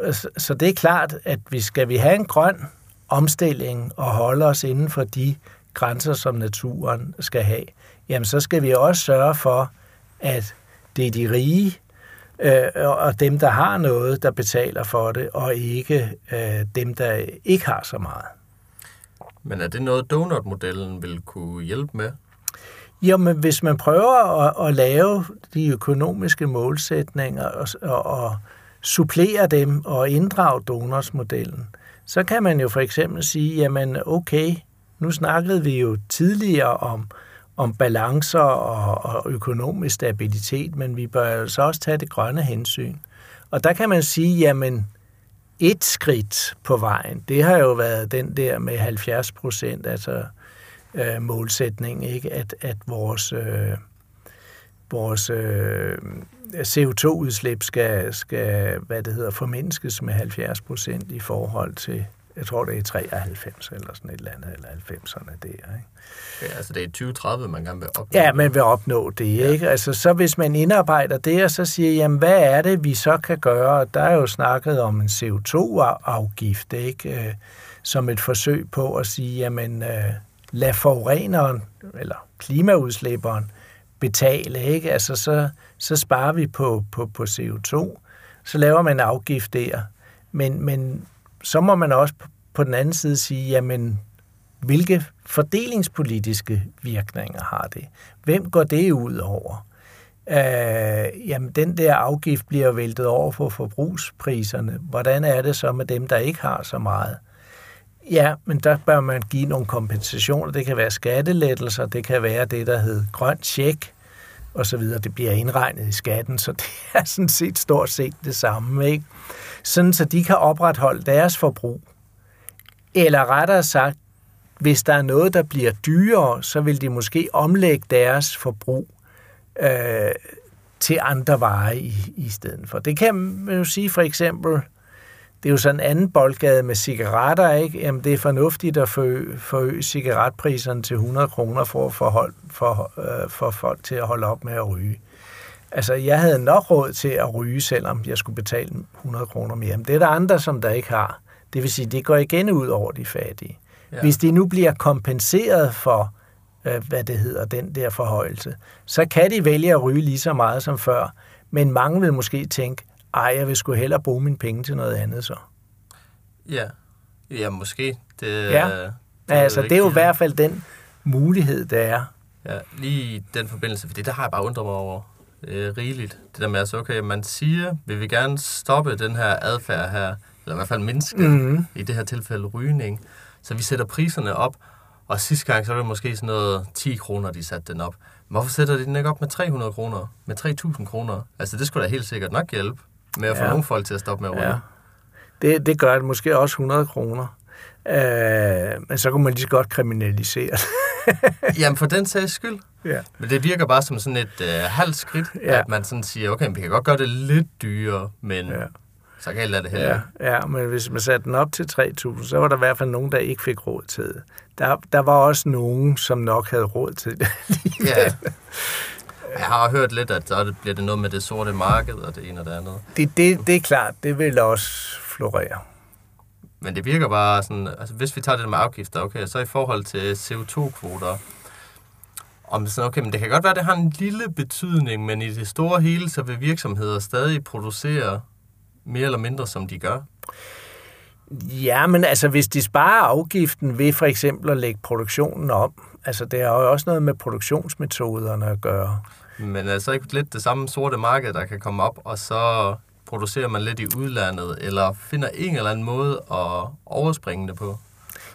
Øh, så det er klart, at vi skal vi have en grøn omstilling og holde os inden for de grænser, som naturen skal have, jamen så skal vi også sørge for, at det er de rige øh, og dem, der har noget, der betaler for det, og ikke øh, dem, der ikke har så meget. Men er det noget, donut-modellen vil kunne hjælpe med? Jamen, hvis man prøver at, at lave de økonomiske målsætninger og, og, og supplere dem og inddrage donorsmodellen, så kan man jo for eksempel sige, jamen okay, nu snakkede vi jo tidligere om, om balancer og, og økonomisk stabilitet, men vi bør så også tage det grønne hensyn. Og der kan man sige, jamen et skridt på vejen, det har jo været den der med 70 procent, altså øh, målsætning, ikke? At, at vores, øh, vores øh, CO2-udslip skal, skal, hvad det hedder, formindskes med 70 procent i forhold til, jeg tror det er 93 eller sådan et eller andet, eller 90'erne der, ikke? Ja, altså det er 2030, man gerne vil opnå. Ja, man vil opnå det, ja. ikke? Altså så hvis man indarbejder det, og så siger, jamen hvad er det, vi så kan gøre? Der er jo snakket om en CO2-afgift, ikke? Øh, som et forsøg på at sige, jamen øh, lad forureneren, eller klimaudslipperen, betale, ikke? Altså så, så sparer vi på, på, på CO2, så laver man afgift der. Men, men så må man også på den anden side sige, jamen, hvilke fordelingspolitiske virkninger har det? Hvem går det ud over? Øh, jamen, den der afgift bliver væltet over på forbrugspriserne. Hvordan er det så med dem, der ikke har så meget? Ja, men der bør man give nogle kompensationer. Det kan være skattelettelser, det kan være det, der hedder grønt tjek, og så videre. Det bliver indregnet i skatten, så det er sådan set stort set det samme. Ikke? Sådan, så de kan opretholde deres forbrug. Eller rettere sagt, hvis der er noget, der bliver dyrere, så vil de måske omlægge deres forbrug øh, til andre varer i, i stedet for. Det kan man jo sige for eksempel, det er jo sådan en anden boldgade med cigaretter, ikke? Jamen, det er fornuftigt at forøge, forøge cigaretpriserne til 100 kroner for at hold, for, øh, for folk til at holde op med at ryge. Altså, jeg havde nok råd til at ryge, selvom jeg skulle betale 100 kroner mere. Men det er der andre, som der ikke har. Det vil sige, det går igen ud over de fattige. Ja. Hvis de nu bliver kompenseret for, øh, hvad det hedder, den der forhøjelse, så kan de vælge at ryge lige så meget som før. Men mange vil måske tænke, ej, jeg vil sgu hellere bruge mine penge til noget andet så. Ja, ja måske. Det, ja, det altså det er jo i hvert fald den mulighed, der er. Ja, lige i den forbindelse, fordi der har jeg bare undret mig over øh, rigeligt. Det der med, altså okay, man siger, vil vi gerne stoppe den her adfærd her, eller i hvert fald mindske mm-hmm. i det her tilfælde rygning, så vi sætter priserne op, og sidste gang, så var det måske sådan noget 10 kroner, de satte den op. Hvorfor sætter de den ikke op med 300 kroner? Med 3.000 kroner? Altså, det skulle da helt sikkert nok hjælpe med at få ja. nogle folk til at stoppe med at ryge. Ja. Det, det gør det måske også 100 kroner. Øh, men så kunne man lige så godt kriminalisere Jamen, for den sags skyld. Ja. Men det virker bare som sådan et øh, halvt skridt, Ja. at man sådan siger, okay, vi kan godt gøre det lidt dyrere, men ja. så galt er det heller. Ja, ja, men hvis man satte den op til 3.000, så var der i hvert fald nogen, der ikke fik råd til det. Der, der var også nogen, som nok havde råd til det. ja. Jeg har hørt lidt, at så bliver det noget med det sorte marked og det ene og det andet. det, det, det er klart, det vil også florere. Men det virker bare sådan, altså hvis vi tager det med afgifter, okay, så i forhold til CO2-kvoter, om sådan, okay, men det kan godt være, at det har en lille betydning, men i det store hele, så vil virksomheder stadig producere mere eller mindre, som de gør. Ja, men altså, hvis de sparer afgiften ved for eksempel at lægge produktionen om, altså det har jo også noget med produktionsmetoderne at gøre. Men øh, altså ikke lidt det samme sorte marked, der kan komme op, og så producerer man lidt i udlandet, eller finder en eller anden måde at overspringe det på.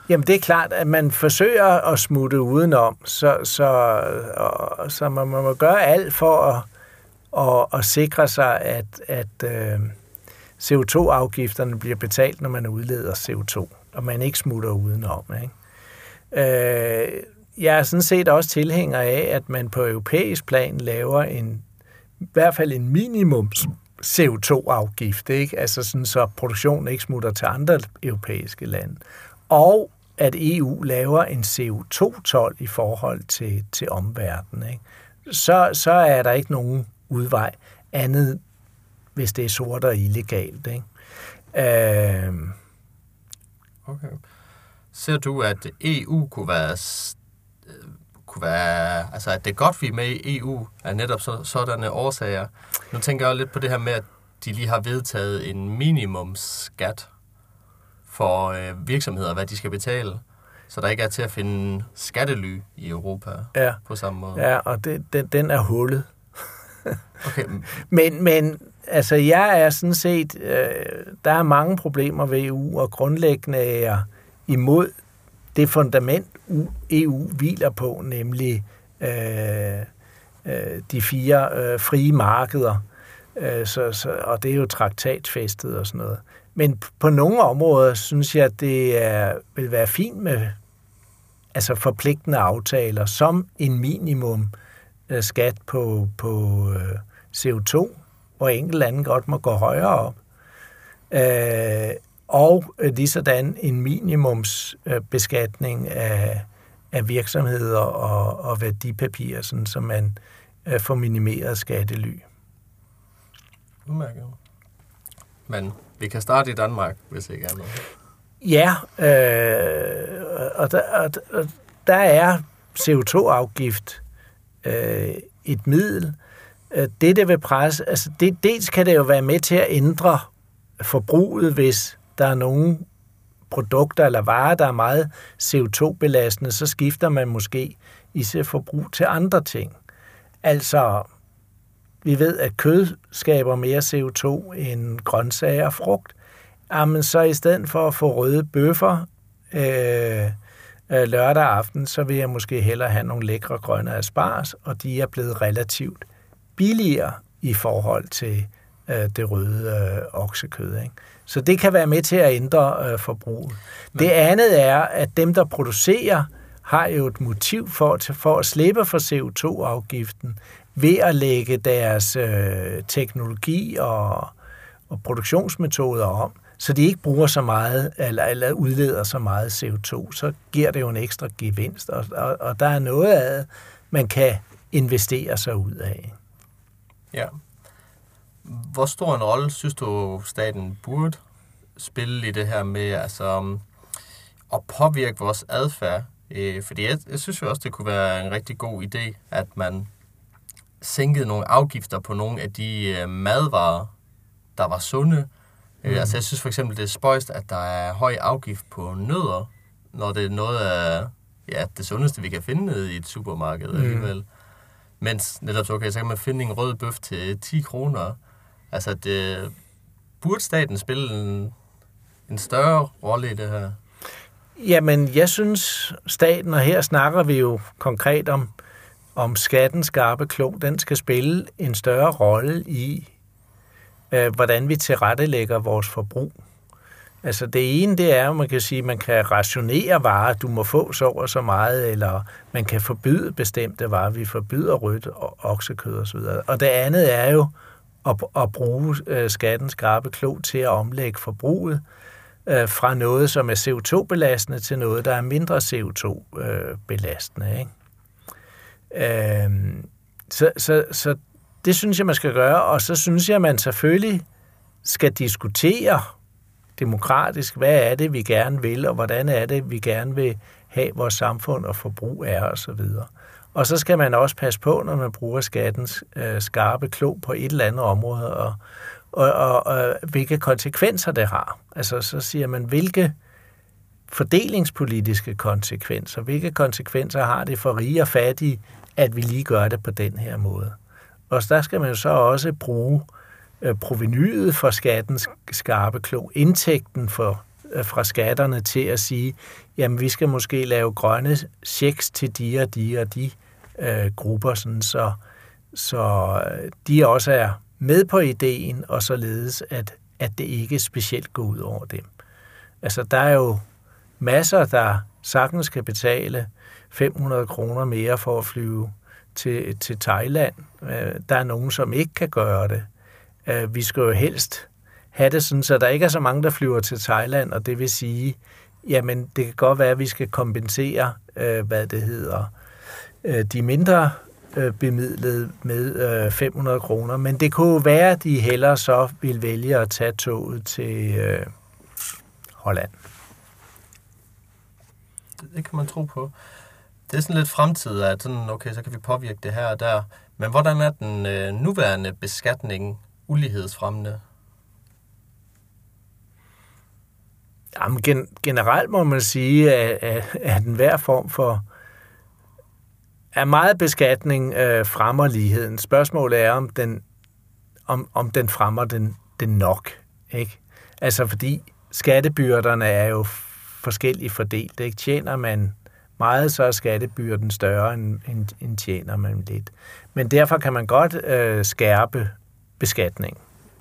Jamen, det er klart, at man forsøger at smutte udenom, så, så, og, så man, man må gøre alt for at, at, at sikre sig, at, at øh, CO2-afgifterne bliver betalt, når man udleder CO2, og man ikke smutter udenom. Ikke? Øh, jeg er sådan set også tilhænger af, at man på europæisk plan laver en, i hvert fald en minimums CO2-afgift, ikke? Altså sådan, så produktionen ikke smutter til andre europæiske lande. Og at EU laver en CO2-tol i forhold til, til omverdenen. Ikke? Så, så er der ikke nogen udvej andet, hvis det er sort og illegalt. Ikke? Øh, Okay. Ser du, at EU kunne være, kunne være, altså at det er godt, vi er med i EU, af netop så, sådanne årsager. Nu tænker jeg lidt på det her med, at de lige har vedtaget en minimumsskat for øh, virksomheder, hvad de skal betale, så der ikke er til at finde skattely i Europa ja, på samme måde. ja, og det, den, den er hullet. Okay, Men, men altså, jeg er sådan set, øh, der er mange problemer ved EU, og grundlæggende er jeg imod det fundament, EU hviler på, nemlig øh, øh, de fire øh, frie markeder, øh, så, så, og det er jo traktatfæstet og sådan noget. Men på nogle områder synes jeg, at det er, vil være fint med altså forpligtende aftaler, som en minimum øh, skat på, på øh, CO2, hvor enkelte lande godt må gå højere op. Øh, og øh, lige sådan en minimumsbeskatning beskatning af, af virksomheder og, og værdipapirer, sådan, så man øh, får minimeret skattely. udmærket. Men vi kan starte i Danmark, hvis ikke andet. Ja, øh, og, der, og, og der er CO2-afgift øh, et middel. Øh, Det, der vil presse, altså det, dels kan det jo være med til at ændre forbruget, hvis der er nogle produkter eller varer, der er meget CO2-belastende, så skifter man måske i sit forbrug til andre ting. Altså, vi ved, at kød skaber mere CO2 end grøntsager og frugt. Jamen, så i stedet for at få røde bøffer øh, øh, lørdag aften, så vil jeg måske hellere have nogle lækre grønne asparges, og de er blevet relativt billigere i forhold til øh, det røde øh, oksekød. Ikke? Så det kan være med til at ændre øh, forbruget. Det andet er, at dem, der producerer, har jo et motiv for, for at slippe for CO2-afgiften ved at lægge deres øh, teknologi og, og produktionsmetoder om, så de ikke bruger så meget, eller, eller udleder så meget CO2, så giver det jo en ekstra gevinst, og, og, og der er noget af, man kan investere sig ud af. Ja. Hvor stor en rolle synes du, staten burde spille i det her med altså, um, at påvirke vores adfærd? Øh, fordi jeg, jeg synes jo også, det kunne være en rigtig god idé, at man sænkede nogle afgifter på nogle af de øh, madvarer, der var sunde. Mm. Øh, altså jeg synes for eksempel, det er spøjst, at der er høj afgift på nødder, når det er noget af ja, det sundeste, vi kan finde nede i et supermarked Mm. alligevel. Mens netop så, okay, så kan man finde en rød bøf til 10 kroner. Altså, det, øh, burde staten spille en, en større rolle i det her? Jamen, jeg synes, staten, og her snakker vi jo konkret om, om skatten skarpe klog, den skal spille en større rolle i, øh, hvordan vi tilrettelægger vores forbrug. Altså det ene, det er, at man kan sige, at man kan rationere varer, du må få så og så meget, eller man kan forbyde bestemte varer. Vi forbyder rødt og oksekød osv. Og det andet er jo at, at bruge øh, skattens skarpe klog til at omlægge forbruget øh, fra noget, som er CO2-belastende, til noget, der er mindre CO2-belastende. Øh, ikke? Øh, så, så, så det synes jeg, man skal gøre, og så synes jeg, man selvfølgelig skal diskutere demokratisk, hvad er det, vi gerne vil, og hvordan er det, vi gerne vil have vores samfund og forbrug er og så videre. Og så skal man også passe på, når man bruger skattens øh, skarpe klo på et eller andet område, og, og, og, og hvilke konsekvenser det har. Altså så siger man, hvilke fordelingspolitiske konsekvenser, hvilke konsekvenser har det for rige og fattige, at vi lige gør det på den her måde. Og der skal man jo så også bruge øh, provenyet for skattens skarpe klo, indtægten for, øh, fra skatterne til at sige, jamen vi skal måske lave grønne checks til de og de og de øh, grupper, sådan så, så øh, de også er med på ideen, og således, at, at det ikke specielt går ud over dem. Altså, der er jo masser, der sagtens kan betale 500 kroner mere for at flyve til, til Thailand. Øh, der er nogen, som ikke kan gøre det. Øh, vi skal jo helst have det sådan, så der ikke er så mange, der flyver til Thailand, og det vil sige, jamen det kan godt være, at vi skal kompensere, hvad det hedder, de mindre bemidlede med 500 kroner, men det kunne være, at de hellere så vil vælge at tage toget til Holland. Det kan man tro på det er sådan lidt fremtid, at sådan, okay, så kan vi påvirke det her og der. Men hvordan er den øh, nuværende beskatning ulighedsfremmende? Jamen, gen, generelt må man sige, at, at, at enhver form for er meget beskatning øh, fremmer ligheden. Spørgsmålet er, om den, om, om den fremmer den, den nok. Ikke? Altså fordi skattebyrderne er jo forskelligt fordelt. Ikke? Tjener man meget, så er skattebyrden større, end, end, end tjener man lidt. Men derfor kan man godt øh, skærpe beskatning.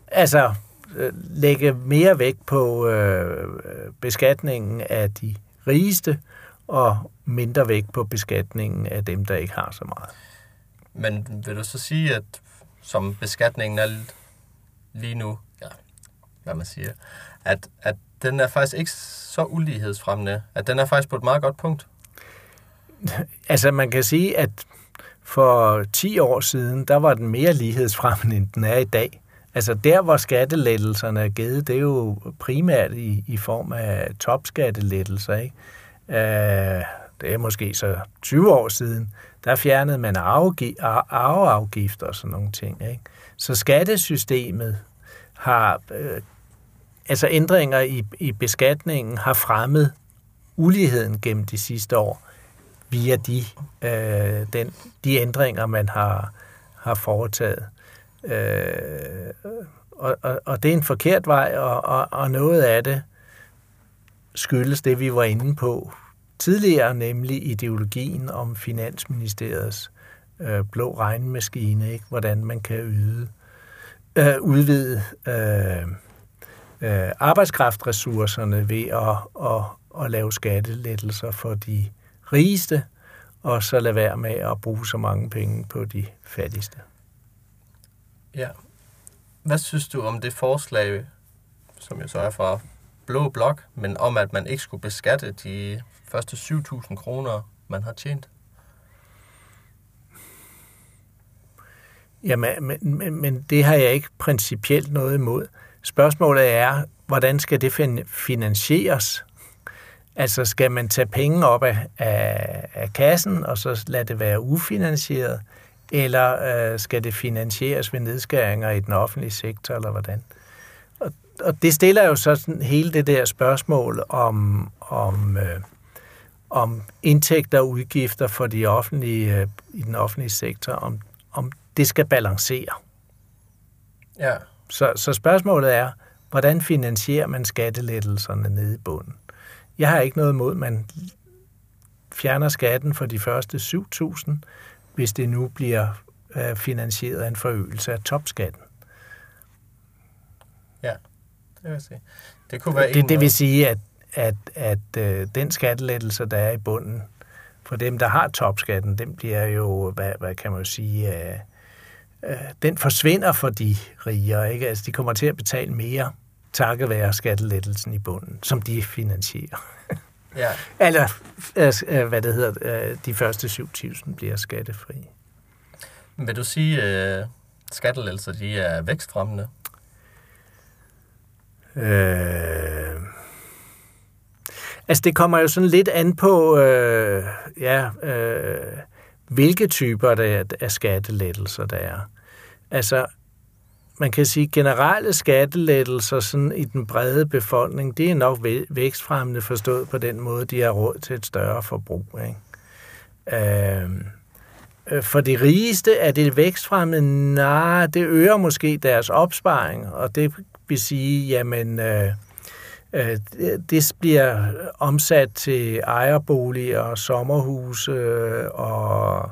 Altså øh, lægge mere vægt på øh, beskatningen af de rigeste, og mindre vægt på beskatningen af dem, der ikke har så meget. Men vil du så sige, at som beskatningen er lige nu, ja, hvad man siger, at, at den er faktisk ikke så ulighedsfremmende, at den er faktisk på et meget godt punkt? altså man kan sige, at for 10 år siden, der var den mere lighedsfremmende, end den er i dag. Altså der, hvor skattelettelserne er givet, det er jo primært i, i form af topskattelettelser. Ikke? Øh, det er måske så 20 år siden, der fjernede man arveafgifter og sådan nogle ting. Ikke? Så skattesystemet har, øh, altså ændringer i, i beskatningen har fremmet uligheden gennem de sidste år via de, øh, den, de ændringer, man har, har foretaget. Øh, og, og, og det er en forkert vej, og, og, og noget af det skyldes det, vi var inde på tidligere, nemlig ideologien om Finansministeriets øh, blå regnmaskine, ikke? hvordan man kan yde, øh, udvide øh, øh, arbejdskraftressourcerne ved at, at, at lave skattelettelser for de rigeste, og så lade være med at bruge så mange penge på de fattigste. Ja. Hvad synes du om det forslag, som jo så er fra Blå Blok, men om at man ikke skulle beskatte de første 7.000 kroner, man har tjent? Ja, men, men, men det har jeg ikke principielt noget imod. Spørgsmålet er, hvordan skal det finansieres? Altså skal man tage penge op af, af, af kassen, og så lade det være ufinansieret, eller øh, skal det finansieres ved nedskæringer i den offentlige sektor, eller hvordan? Øh, og det stiller jo så sådan hele det der spørgsmål om, om, øh, om indtægter og udgifter for de offentlige, øh, i den offentlige sektor, om, om det skal balancere. Ja. Så, så spørgsmålet er, hvordan finansierer man skattelettelserne nede i bunden? Jeg har ikke noget imod, at man fjerner skatten for de første 7.000, hvis det nu bliver øh, finansieret af en forøgelse af topskatten. Ja, det vil sige. Det kunne være Det, det måde. vil sige, at, at, at øh, den skattelettelse, der er i bunden, for dem, der har topskatten, den bliver jo, hvad, hvad kan man jo sige, øh, øh, den forsvinder for de rigere. Ikke? Altså, de kommer til at betale mere takket være skattelettelsen i bunden, som de finansierer. Ja. Eller, øh, hvad det hedder, øh, de første 7.000 bliver skattefri. Vil du sige, at skattelettelser de er vækstfremmende? Øh, altså det kommer jo sådan lidt an på, øh, ja, øh, hvilke typer der af skattelettelser der er. Altså, man kan sige, generelle skattelettelser sådan i den brede befolkning, det er nok vækstfremmende forstået på den måde, de har råd til et større forbrug. Ikke? Øh, øh for de rigeste er det vækstfremmende, nej, det øger måske deres opsparing, og det vil sige, jamen, øh, øh, det- bliver omsat til ejerboliger, sommerhuse øh, og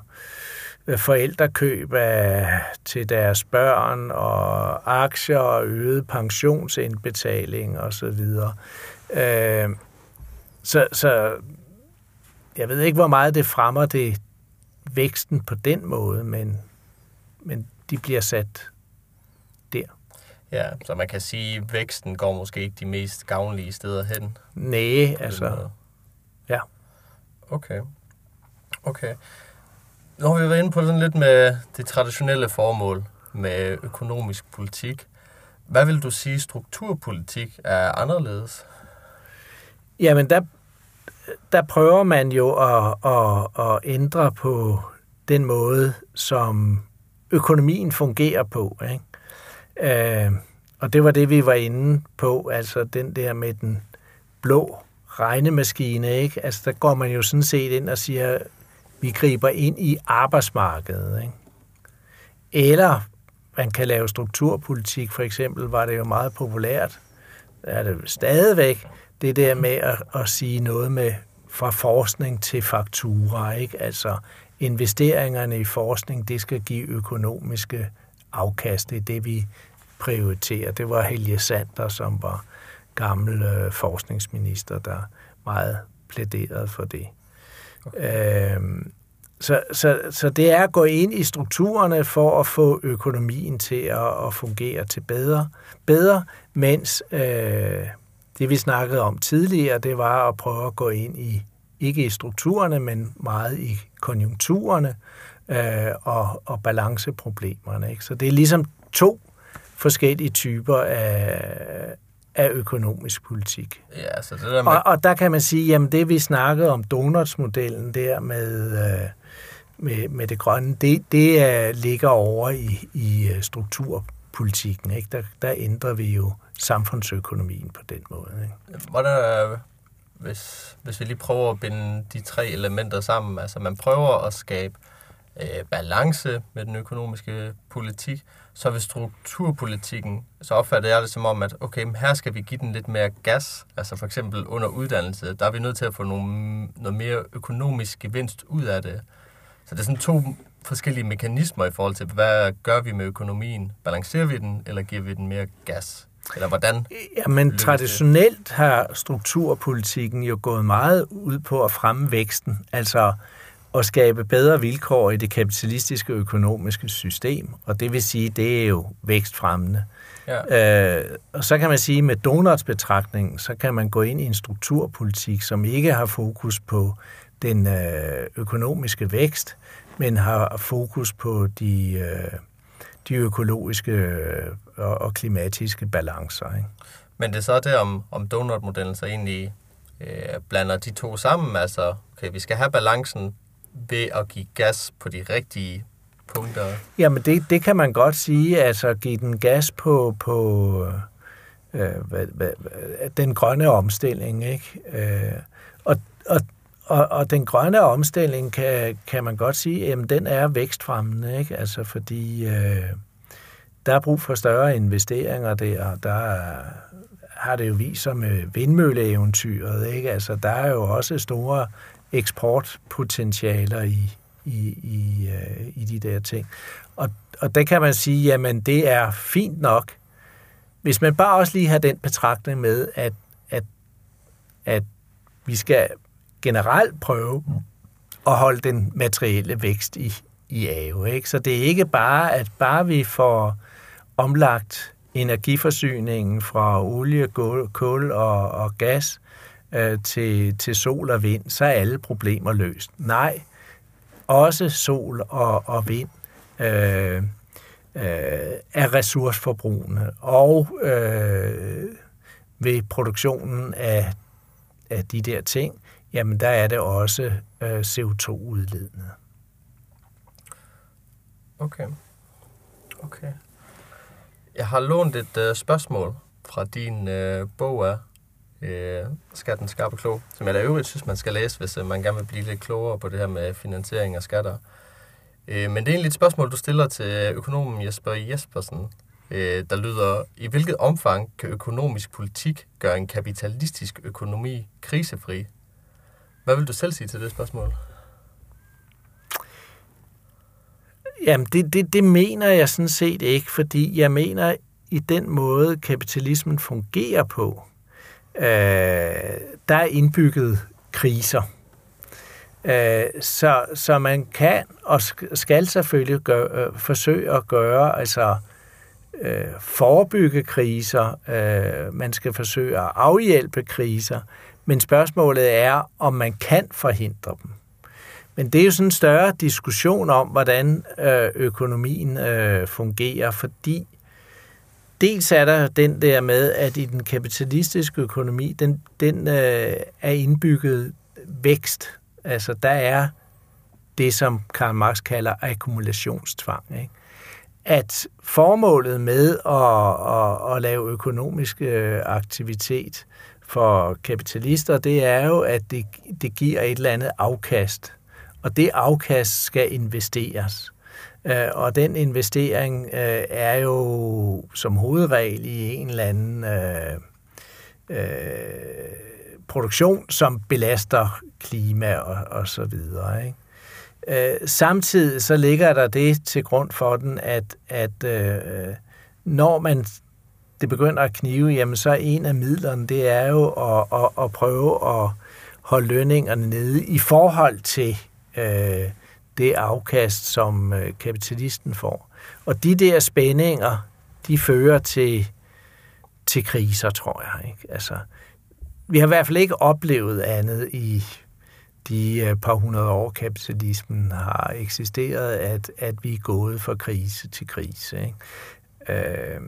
øh, forældrekøb af, til deres børn og aktier og øget pensionsindbetaling osv. Øh, så, så jeg ved ikke, hvor meget det fremmer det væksten på den måde, men, men de bliver sat. Ja, så man kan sige, at væksten går måske ikke de mest gavnlige steder hen. Nej, altså, ja. Okay. Okay. Nu har vi været inde på sådan lidt med det traditionelle formål med økonomisk politik. Hvad vil du sige, strukturpolitik er anderledes? Jamen, der, der prøver man jo at, at, at ændre på den måde, som økonomien fungerer på. Ikke? Øh, og det var det, vi var inde på, altså den der med den blå regnemaskine. Ikke? Altså, der går man jo sådan set ind og siger, vi griber ind i arbejdsmarkedet. Ikke? Eller man kan lave strukturpolitik, for eksempel var det jo meget populært, der er det stadigvæk, det der med at, at sige noget med fra forskning til faktura, ikke? Altså investeringerne i forskning, det skal give økonomiske afkast. Det er det, vi prioriterer. Det var Helge Sander, som var gammel øh, forskningsminister, der meget plæderede for det. Okay. Øhm, så, så, så det er at gå ind i strukturerne for at få økonomien til at, at fungere til bedre, bedre mens øh, det vi snakkede om tidligere, det var at prøve at gå ind i, ikke i strukturerne, men meget i konjunkturerne øh, og, og balanceproblemerne. Ikke? Så det er ligesom to forskellige typer af, af økonomisk politik. Ja, så det der med... Og, og der kan man sige, jamen det vi snakkede om donutsmodellen der med, øh, med, med det grønne, det, det er, ligger over i, i øh, strukturpolitikken. Ikke? Der, der ændrer vi jo samfundsøkonomien på den måde. Ikke? Hvordan hvis, hvis vi lige prøver at binde de tre elementer sammen, altså man prøver at skabe øh, balance med den økonomiske politik, så ved strukturpolitikken, så opfatter jeg det som om, at okay, men her skal vi give den lidt mere gas, altså for eksempel under uddannelse, der er vi nødt til at få nogle, noget mere økonomisk gevinst ud af det. Så det er sådan to forskellige mekanismer i forhold til, hvad gør vi med økonomien? Balancerer vi den, eller giver vi den mere gas? Eller hvordan? Jamen traditionelt har strukturpolitikken jo gået meget ud på at fremme væksten, altså at skabe bedre vilkår i det kapitalistiske økonomiske system, og det vil sige, det er jo vækstfremmende. Ja. Øh, og så kan man sige, med donutsbetragtningen, så kan man gå ind i en strukturpolitik, som ikke har fokus på den øh, økonomiske vækst, men har fokus på de, øh, de økologiske øh, og, og klimatiske balancer. Ikke? Men det er så det, om, om donut-modellen så egentlig øh, blander de to sammen. Altså, okay, vi skal have balancen ved at give gas på de rigtige punkter. Jamen, det, det kan man godt sige, altså give den gas på, på øh, øh, hvad, hvad, hvad, den grønne omstilling, ikke? Øh, og, og, og, og den grønne omstilling kan, kan man godt sige, jamen den er vækstfremmende, ikke? Altså fordi øh, der er brug for større investeringer der, der er, har det jo vist sig med vindmølleeventyret, ikke? Altså der er jo også store eksportpotentialer i, i, i, øh, i de der ting. Og, og der kan man sige, jamen det er fint nok, hvis man bare også lige har den betragtning med, at, at, at vi skal generelt prøve at holde den materielle vækst i, i ave. Ikke? Så det er ikke bare, at bare vi får omlagt energiforsyningen fra olie, kul og, og gas øh, til, til sol og vind, så er alle problemer løst. Nej, også sol og, og vind øh, øh, er ressourceforbrugende, og øh, ved produktionen af, af de der ting, jamen der er det også øh, CO2-udledende. Okay. Okay. Jeg har lånt et øh, spørgsmål fra din øh, bog af øh, Skatten Skarpe Klog, som jeg da øvrigt synes, man skal læse, hvis øh, man gerne vil blive lidt klogere på det her med finansiering og skatter. Øh, men det er egentlig et spørgsmål, du stiller til økonomen Jesper Jespersen, øh, der lyder, i hvilket omfang kan økonomisk politik gøre en kapitalistisk økonomi krisefri? Hvad vil du selv sige til det spørgsmål? Jamen, det, det, det mener jeg sådan set ikke, fordi jeg mener, i den måde kapitalismen fungerer på, øh, der er indbygget kriser. Øh, så, så man kan og skal selvfølgelig gøre, øh, forsøge at gøre, altså øh, forebygge kriser, øh, man skal forsøge at afhjælpe kriser, men spørgsmålet er, om man kan forhindre dem. Men det er jo sådan en større diskussion om, hvordan øh, økonomien øh, fungerer, fordi dels er der den der med, at i den kapitalistiske økonomi, den, den øh, er indbygget vækst. Altså der er det, som Karl Marx kalder akkumulationstvang. Ikke? At formålet med at, at, at lave økonomisk øh, aktivitet for kapitalister, det er jo, at det, det giver et eller andet afkast og det afkast skal investeres. Øh, og den investering øh, er jo som hovedregel i en eller anden øh, øh, produktion, som belaster klima og, og så videre. Ikke? Øh, samtidig så ligger der det til grund for den, at, at øh, når man det begynder at knive, jamen så en af midlerne, det er jo at, at, at prøve at holde lønningerne nede i forhold til øh, det afkast, som øh, kapitalisten får. Og de der spændinger, de fører til, til kriser, tror jeg. Ikke? Altså, vi har i hvert fald ikke oplevet andet i de øh, par hundrede år, kapitalismen har eksisteret, at, at vi er gået fra krise til krise. Ikke? Øh,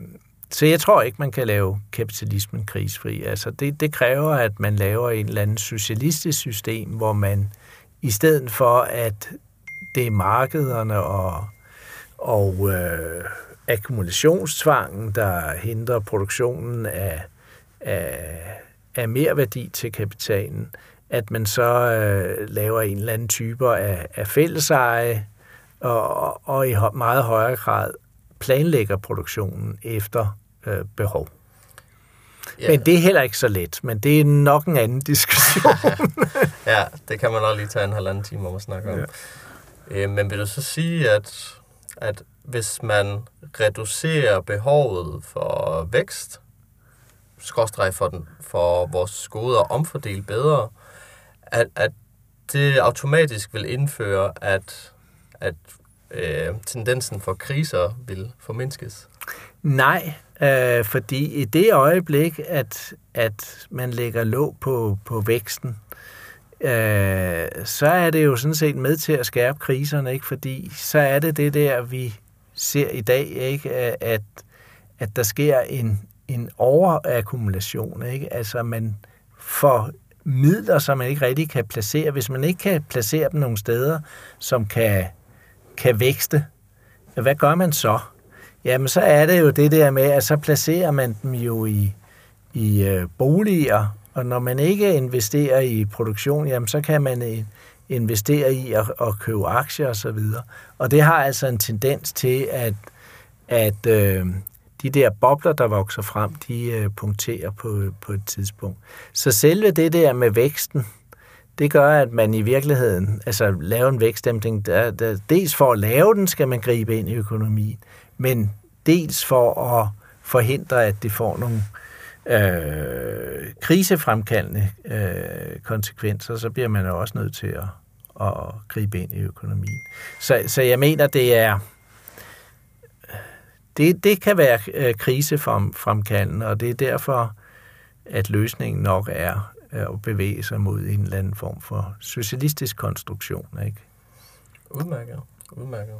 så jeg tror ikke, man kan lave kapitalismen krisfri. Altså det, det kræver, at man laver en eller anden socialistisk system, hvor man i stedet for at det er markederne og, og øh, akkumulationstvangen, der hindrer produktionen af, af, af mere værdi til kapitalen, at man så øh, laver en eller anden typer af, af fælleseje, og, og i meget højere grad planlægger produktionen efter øh, behov. Ja. Men det er heller ikke så let, men det er nok en anden diskussion. ja, det kan man også lige tage en halvanden time om at snakke om. Ja. Øh, men vil du så sige, at, at hvis man reducerer behovet for vækst, skråstreg for, den, for vores goder omfordele bedre, at, at det automatisk vil indføre, at, at øh, tendensen for kriser vil formindskes? Nej, øh, fordi i det øjeblik, at, at man lægger låg på, på væksten, øh, så er det jo sådan set med til at skærpe kriserne, ikke? fordi så er det det der, vi ser i dag, ikke? At, at der sker en, en overakkumulation. Ikke? Altså man får midler, som man ikke rigtig kan placere. Hvis man ikke kan placere dem nogle steder, som kan, kan vækste, hvad gør man så? Jamen, så er det jo det der med, at så placerer man dem jo i, i øh, boliger, og når man ikke investerer i produktion, jamen, så kan man øh, investere i at, at købe aktier osv. Og, så og det har altså en tendens til, at, at øh, de der bobler, der vokser frem, de øh, punkterer på, på et tidspunkt. Så selve det der med væksten, det gør, at man i virkeligheden, altså lave en vækstdæmpning, der, der, dels for at lave den, skal man gribe ind i økonomien, men dels for at forhindre, at det får nogle øh, øh, krisefremkaldende øh, konsekvenser, så bliver man jo også nødt til at, at gribe ind i økonomien. Så, så jeg mener, det er det, det kan være øh, krisefremkaldende, og det er derfor, at løsningen nok er øh, at bevæge sig mod en eller anden form for socialistisk konstruktion. Ikke? Udmærket. Udmærket.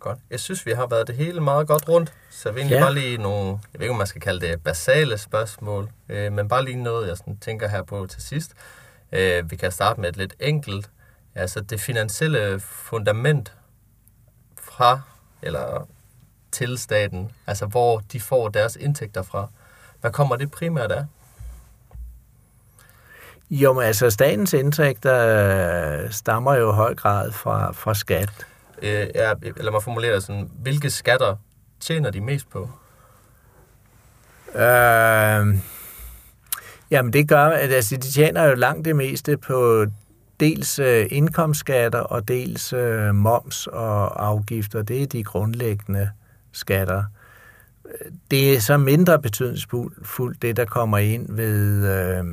Godt. Jeg synes, vi har været det hele meget godt rundt, så vil egentlig Ja. bare lige nogle, jeg ved ikke, om man skal kalde det basale spørgsmål, øh, men bare lige noget, jeg sådan tænker her på til sidst. Øh, vi kan starte med et lidt enkelt, altså det finansielle fundament fra, eller til staten, altså hvor de får deres indtægter fra. Hvad kommer det primært af? Jo, men altså statens indtægter øh, stammer jo i høj grad fra, fra skat. Øh, ja, lad mig formulere det sådan, hvilke skatter tjener de mest på? Øh, jamen det gør, at altså, de tjener jo langt det meste på dels øh, indkomstskatter og dels øh, moms og afgifter. Det er de grundlæggende skatter. Det er så mindre betydningsfuldt, det der kommer ind ved øh,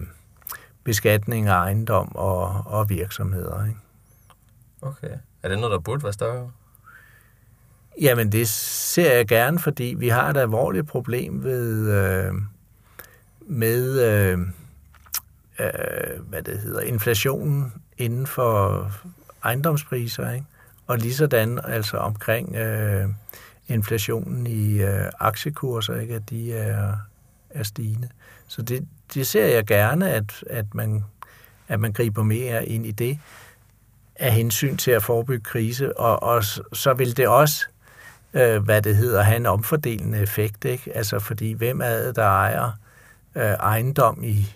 beskatning af ejendom og, og virksomheder. Ikke? Okay. Er det noget, der burde være større? Jamen, det ser jeg gerne, fordi vi har et alvorligt problem ved, øh, med, øh, øh, hvad det hedder, inflationen inden for ejendomspriser, ikke? Og lige sådan altså omkring øh, inflationen i øh, aktiekurser, ikke? At de er, er stigende. Så det, det ser jeg gerne, at, at, man, at man griber mere ind i det af hensyn til at forebygge krise, og, og så vil det også øh, hvad det hedder, have en omfordelende effekt, ikke? Altså, fordi hvem er det, der ejer øh, ejendom i,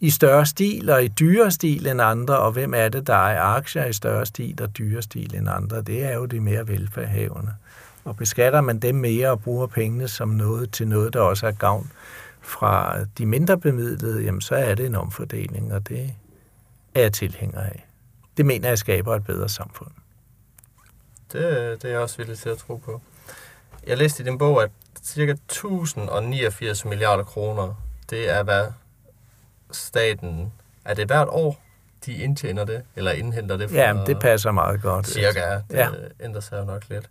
i større stil og i dyre stil end andre, og hvem er det, der ejer aktier i større stil og dyre stil end andre? Det er jo de mere velfærdhævende. Og beskatter man dem mere og bruger pengene som noget til noget, der også er gavn fra de mindre bemidlede, jamen så er det en omfordeling, og det er jeg tilhænger af. Det mener jeg skaber et bedre samfund. Det, det er jeg også villig til at tro på. Jeg læste i din bog, at ca. 1089 milliarder kroner, det er hvad staten... Er det hvert år, de indtjener det, eller indhenter det? fra- Ja, det passer meget godt. Cirka. Det ja. ændrer sig jo nok lidt.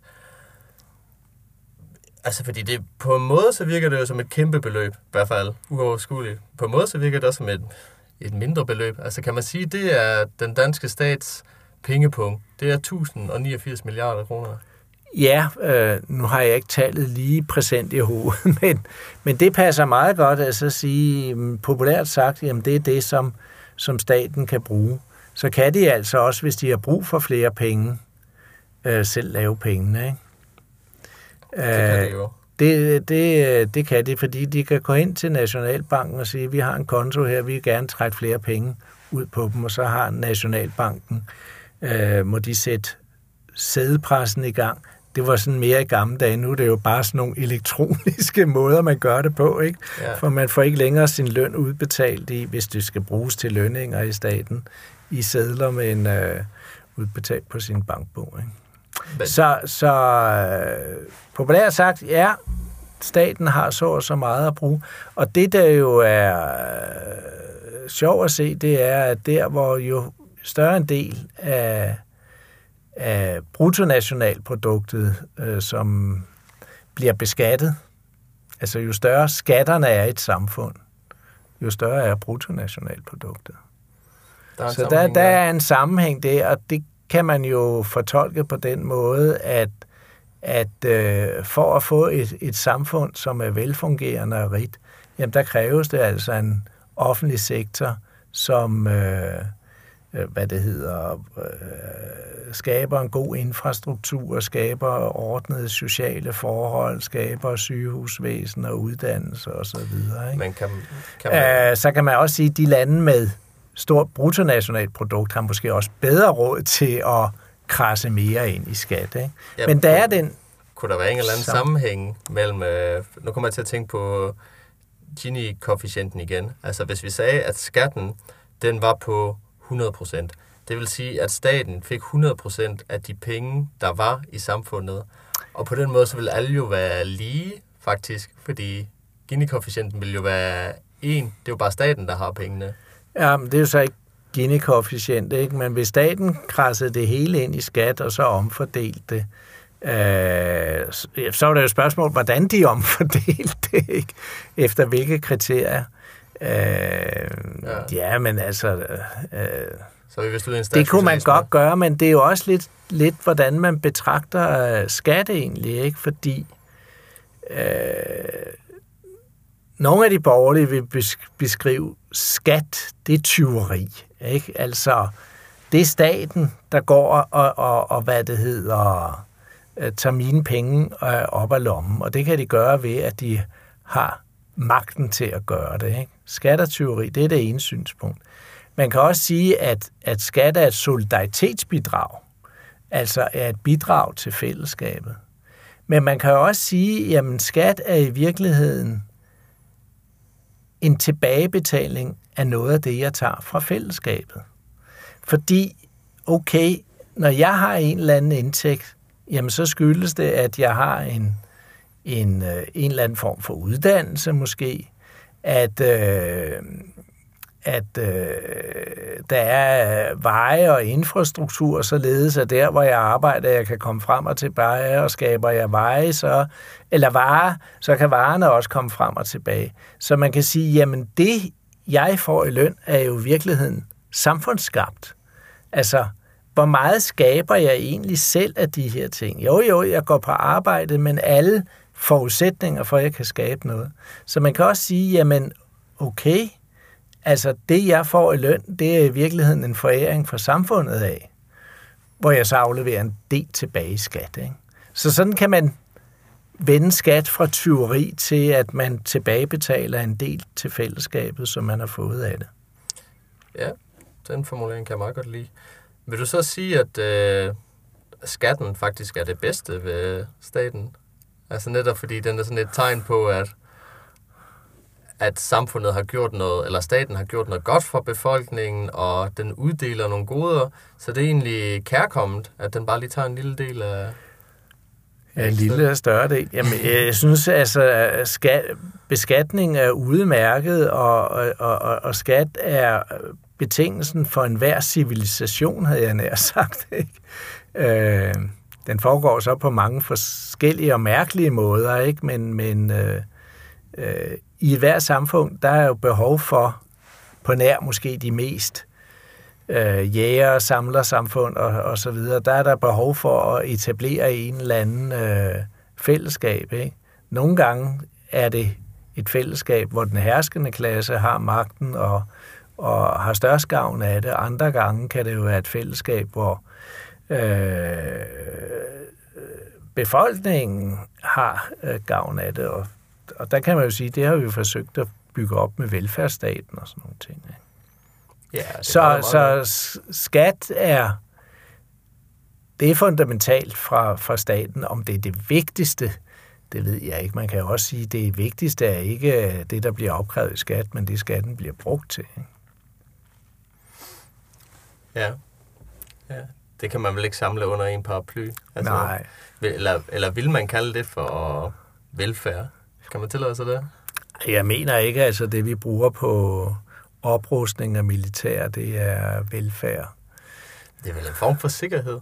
Altså, fordi det, på en måde, så virker det jo som et kæmpe beløb, i hvert fald uoverskueligt. På en måde, så virker det også som et, et mindre beløb. Altså, kan man sige, det er den danske stats pengepunkt. Det er 1089 milliarder kroner. Ja, øh, nu har jeg ikke tallet lige præsent i hovedet, men, men det passer meget godt at så sige, mm, populært sagt, jamen det er det, som, som staten kan bruge. Så kan de altså også, hvis de har brug for flere penge, øh, selv lave pengene. Ikke? Det kan Øh, det jo. Det, det, det kan de, fordi de kan gå ind til Nationalbanken og sige, vi har en konto her, vi vil gerne trække flere penge ud på dem, og så har Nationalbanken, øh, må de sætte sædepressen i gang. Det var sådan mere i gamle dage. Nu er det jo bare sådan nogle elektroniske måder, man gør det på, ikke? Ja. For man får ikke længere sin løn udbetalt i, hvis det skal bruges til lønninger i staten, i sædler, men øh, udbetalt på sin bankbog, ikke? Men, Så, så øh, populært sagt, ja, staten har så og så meget at bruge. Og det, der jo er øh, sjovt at se, det er, at der, hvor jo større en del af, af bruttonationalproduktet, øh, som bliver beskattet, altså jo større skatterne er i et samfund, jo større er bruttonationalproduktet. der er Så der, der er en sammenhæng der, og det kan man jo fortolke på den måde, at, at øh, for at få et, et samfund, som er velfungerende og rigt, jamen der kræves det altså en offentlig sektor, som øh, øh, hvad det hedder, øh, skaber en god infrastruktur, skaber ordnede sociale forhold, skaber sygehusvæsen og uddannelse osv. Ikke? Men kan, kan man, Øh, så kan man også sige, at de lande med stort bruttonationalprodukt har måske også bedre råd til at krasse mere ind i skat. Ikke? Ja, Men der er den... kunne der være en eller anden Så- sammenhæng mellem... Øh, nu kommer jeg til at tænke på Gini-koefficienten igen. Altså hvis vi sagde, at skatten den var på 100%, det vil sige, at staten fik 100% af de penge, der var i samfundet. Og på den måde, så vil alle jo være lige faktisk, fordi Gini-koefficienten vil jo være 1. Det er jo bare staten, der har pengene. Ja, men det er jo så ikke Gini-koefficient, ikke? Men hvis staten krassede det hele ind i skat, og så omfordelte det, øh, så er det jo et spørgsmål, hvordan de omfordelte det, ikke? Efter hvilke kriterier. Øh, ja. ja, men altså... Øh, så vi vil en det kunne man godt gøre, men det er jo også lidt, lidt hvordan man betragter uh, skat egentlig, ikke? Fordi øh, nogle af de borgerlige vil beskrive skat, det er tyveri. Ikke? Altså, det er staten, der går og, og, og hvad det hedder, øh, tager mine penge øh, op af lommen. Og det kan de gøre ved, at de har magten til at gøre det. Ikke? Skat og tyveri, det er det ene synspunkt. Man kan også sige, at, at skat er et solidaritetsbidrag, altså er et bidrag til fællesskabet. Men man kan også sige, at skat er i virkeligheden en tilbagebetaling er noget af det, jeg tager fra fællesskabet. Fordi, okay, når jeg har en eller anden indtægt, jamen så skyldes det, at jeg har en, en, øh, en eller anden form for uddannelse måske, at, øh, at øh, der er veje og infrastruktur, således at der, hvor jeg arbejder, jeg kan komme frem og tilbage, og skaber jeg veje, så, eller varer, så kan varerne også komme frem og tilbage. Så man kan sige, jamen det, jeg får i løn, er jo i virkeligheden samfundsskabt. Altså, hvor meget skaber jeg egentlig selv af de her ting? Jo, jo, jeg går på arbejde, men alle forudsætninger for, at jeg kan skabe noget. Så man kan også sige, jamen, okay, Altså, det jeg får i løn, det er i virkeligheden en foræring for samfundet af, hvor jeg så afleverer en del tilbage i skat. Ikke? Så sådan kan man vende skat fra tyveri til, at man tilbagebetaler en del til fællesskabet, som man har fået af det. Ja, den formulering kan jeg meget godt lide. Vil du så sige, at øh, skatten faktisk er det bedste ved staten? Altså netop fordi den er sådan et tegn på, at at samfundet har gjort noget, eller staten har gjort noget godt for befolkningen, og den uddeler nogle goder, så det er egentlig kærkommet, at den bare lige tager en lille del af... Ja, lille og større del. Jamen, jeg synes altså, skat, beskatning er udmærket, og, og, og, og skat er betingelsen for enhver civilisation, havde jeg nær sagt. Ikke? Øh, den foregår så på mange forskellige og mærkelige måder, ikke? men, men øh, øh, i hver samfund, der er jo behov for, på nær måske de mest øh, jæger, samler samfund og, og så videre, der er der behov for at etablere en eller anden øh, fællesskab. Ikke? Nogle gange er det et fællesskab, hvor den herskende klasse har magten og, og har størst gavn af det. Andre gange kan det jo være et fællesskab, hvor øh, befolkningen har øh, gavn af det, og og der kan man jo sige, det har vi jo forsøgt at bygge op med velfærdsstaten og sådan nogle ting. Ikke? Ja, så, så skat er det er fundamentalt fra, fra staten. Om det er det vigtigste, det ved jeg ikke. Man kan jo også sige, at det vigtigste er ikke det, der bliver opkrævet i skat, men det skatten bliver brugt til. Ikke? Ja. ja. Det kan man vel ikke samle under en paraply? Altså, Nej. Eller, eller vil man kalde det for velfærd? Kan man tillade sig det? Jeg mener ikke, altså det vi bruger på oprustning af militær, det er velfærd. Det er vel en form for sikkerhed?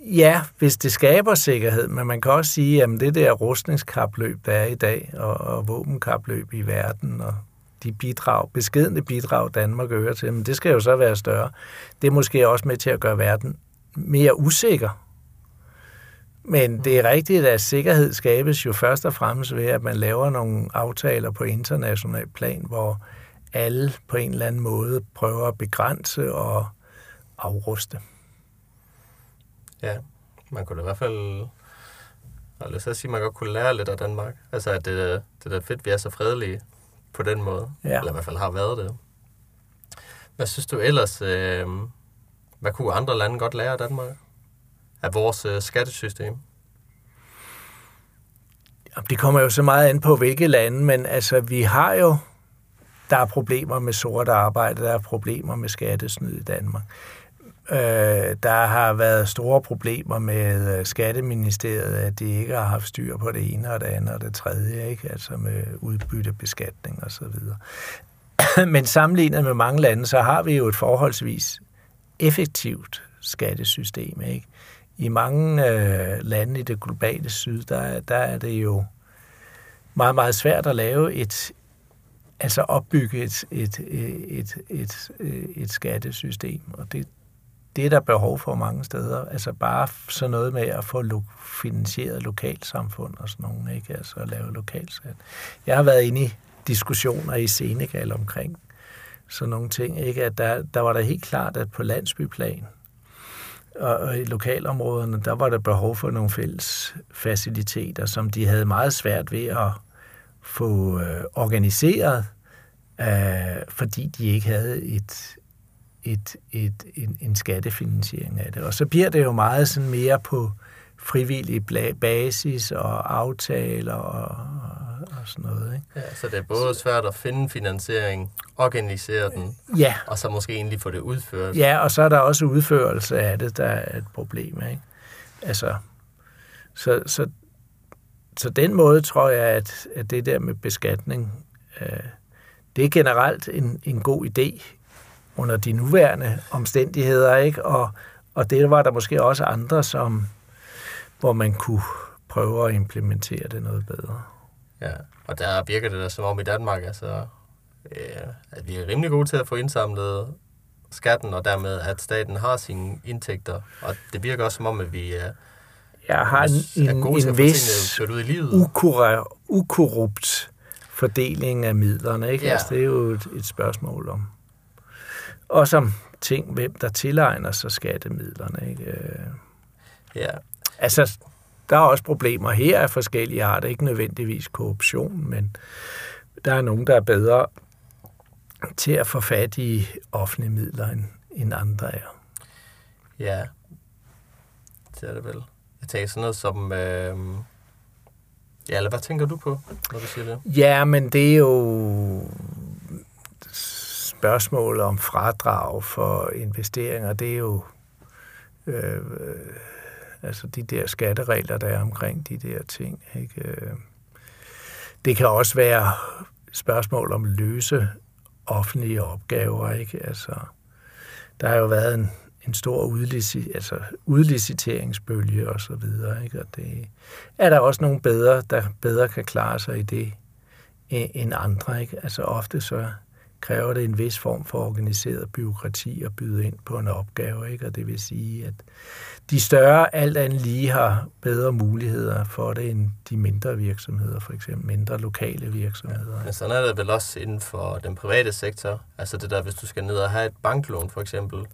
Ja, hvis det skaber sikkerhed, men man kan også sige, at det der rustningskapløb, der er i dag, og, og våbenkapløb i verden, og de bidrag, beskedende bidrag, Danmark øger til, men det skal jo så være større. Det er måske også med til at gøre verden mere usikker men det er rigtigt, at sikkerhed skabes jo først og fremmest ved, at man laver nogle aftaler på international plan, hvor alle på en eller anden måde prøver at begrænse og afruste. Ja, man kunne i hvert fald og lad os sige, at man godt kunne lære lidt af Danmark. Altså, at det, det er fedt, at vi er så fredelige på den måde. Ja. Eller i hvert fald har været det. Hvad synes du ellers, øh, hvad kunne andre lande godt lære af Danmark? af vores øh, skattesystem? Det kommer jo så meget an på, hvilke lande, men altså, vi har jo, der er problemer med sort arbejde, der er problemer med skattesnyd i Danmark. Øh, der har været store problemer med øh, Skatteministeriet, at de ikke har haft styr på det ene og det andet og det tredje, ikke? altså med udbyttebeskatning og så videre. Men sammenlignet med mange lande, så har vi jo et forholdsvis effektivt skattesystem. Ikke? I mange øh, lande i det globale syd, der, der er det jo meget, meget svært at lave et, altså opbygge et, et, et, et, et, et skattesystem, og det, det er der behov for mange steder. Altså bare sådan noget med at få lo- finansieret lokalsamfund og sådan nogle, ikke? Altså at lave lokalskat. Jeg har været inde i diskussioner i Senegal omkring sådan nogle ting, ikke? At der, der var der helt klart, at på landsbyplan og, og i lokalområderne, der var der behov for nogle fælles faciliteter, som de havde meget svært ved at få øh, organiseret, øh, fordi de ikke havde et, et, et, en, en skattefinansiering af det. Og så bliver det jo meget sådan mere på frivillig basis og aftaler og, og sådan noget. Ikke? Ja, så det er både svært at finde finansiering, organisere den, ja. og så måske egentlig få det udført. Ja, og så er der også udførelse af det, der er et problem. Ikke? Altså, så, så, så den måde tror jeg, at, at det der med beskatning, øh, det er generelt en, en god idé under de nuværende omstændigheder, ikke? Og, og det var der måske også andre, som, hvor man kunne prøve at implementere det noget bedre. Ja, og der virker det da som om i Danmark, altså, øh, at vi er rimelig gode til at få indsamlet skatten, og dermed at staten har sine indtægter. Og det virker også som om, at vi er, jeg har en, en, en vis ud i livet. ukorrupt fordeling af midlerne. Ikke? Ja. Altså, det er jo et, et spørgsmål om og som ting, hvem der tilegner sig skattemidlerne. Ikke? Ja. Altså, der er også problemer her af forskellige arter, ikke nødvendigvis korruption, men der er nogen, der er bedre til at få fat i offentlige midler, end, end andre er. Ja, det er det vel. Jeg sådan noget som... Øh... Ja, eller hvad tænker du på, når du siger det? Ja, men det er jo spørgsmål om fradrag for investeringer, det er jo øh, altså de der skatteregler, der er omkring de der ting. Ikke? Øh, det kan også være spørgsmål om løse offentlige opgaver. Ikke? Altså, der har jo været en, en stor udlici, altså udliciteringsbølge og så videre. Ikke? Og det er der også nogle bedre, der bedre kan klare sig i det end andre. Ikke? Altså ofte så kræver det en vis form for organiseret byråkrati at byde ind på en opgave. Ikke? Og det vil sige, at de større alt andet lige har bedre muligheder for det end de mindre virksomheder, for eksempel mindre lokale virksomheder. Ja, men sådan er det vel også inden for den private sektor. Altså det der, hvis du skal ned og have et banklån for eksempel,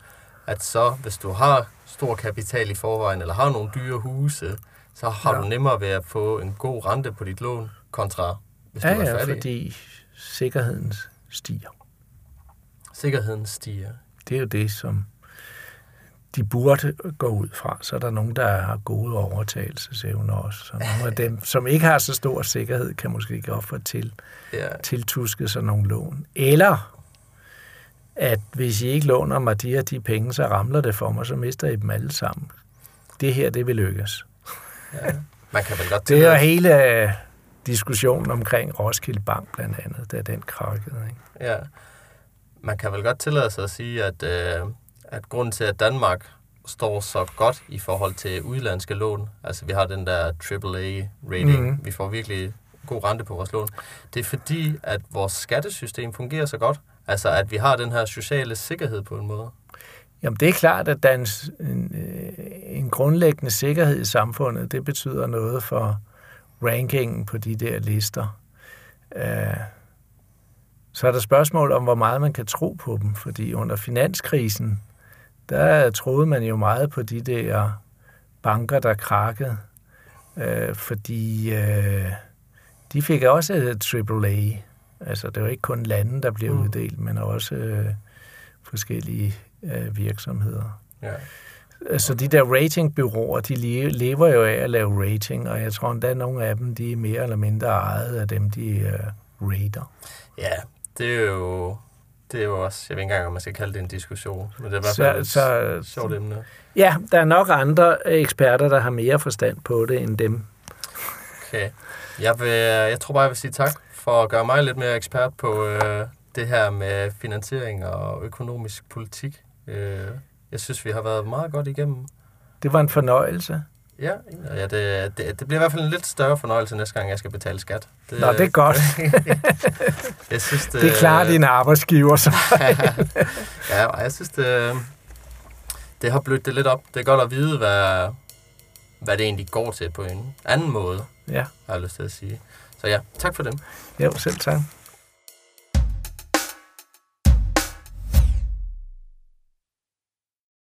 at så hvis du har stor kapital i forvejen, eller har nogle dyre huse, så har ja. du nemmere ved at få en god rente på dit lån, kontra hvis ja, du er færdig. Ja, fordi sikkerhedens stiger. Sikkerheden stiger. Det er jo det, som de burde gå ud fra. Så er der nogen, der har gode overtagelsesevner også. Så nogle af dem, som ikke har så stor sikkerhed, kan måske ikke ofre til, ja. tiltuske sig nogle lån. Eller at hvis I ikke låner mig de her de penge, så ramler det for mig, så mister I dem alle sammen. Det her, det vil lykkes. Ja. Man kan vel godt det er hele diskussionen omkring Roskilde Bank blandt andet, da den krakkede. Ikke? Ja, man kan vel godt tillade sig at sige, at, øh, at grunden til, at Danmark står så godt i forhold til udlandske lån, altså vi har den der AAA-rating, mm. vi får virkelig god rente på vores lån, det er fordi, at vores skattesystem fungerer så godt, altså at vi har den her sociale sikkerhed på en måde. Jamen det er klart, at der er en, en, øh, en grundlæggende sikkerhed i samfundet. Det betyder noget for rankingen på de der lister. Uh, så er der spørgsmål om, hvor meget man kan tro på dem, fordi under finanskrisen, der troede man jo meget på de der banker, der krakkede, øh, fordi øh, de fik også et AAA. Altså, det var ikke kun lande, der blev mm. uddelt, men også øh, forskellige øh, virksomheder. Ja. Altså, de der ratingbyråer, de lever jo af at lave rating, og jeg tror endda, nogle af dem, de er mere eller mindre ejet af dem, de øh, rater. Ja, det er jo, det er jo også, jeg ved ikke engang, om man skal kalde det en diskussion, men det er i hvert Så- fald et så- sjovt emne. Ja, der er nok andre eksperter, der har mere forstand på det end dem. Okay. Jeg, vil, jeg tror bare, jeg vil sige tak for at gøre mig lidt mere ekspert på øh, det her med finansiering og økonomisk politik. Øh, jeg synes, vi har været meget godt igennem. Det var en fornøjelse. Ja, ja det, det, det bliver i hvert fald en lidt større fornøjelse næste gang, jeg skal betale skat. Det, Nå, det er godt. jeg synes, det, Det er klart din arbejdsgiver. Så. ja, og jeg synes, det, det har blødt det lidt op. Det er godt at vide, hvad, hvad det egentlig går til på en anden måde, Ja, har jeg lyst til at sige. Så ja, tak for det. jo, selv tak.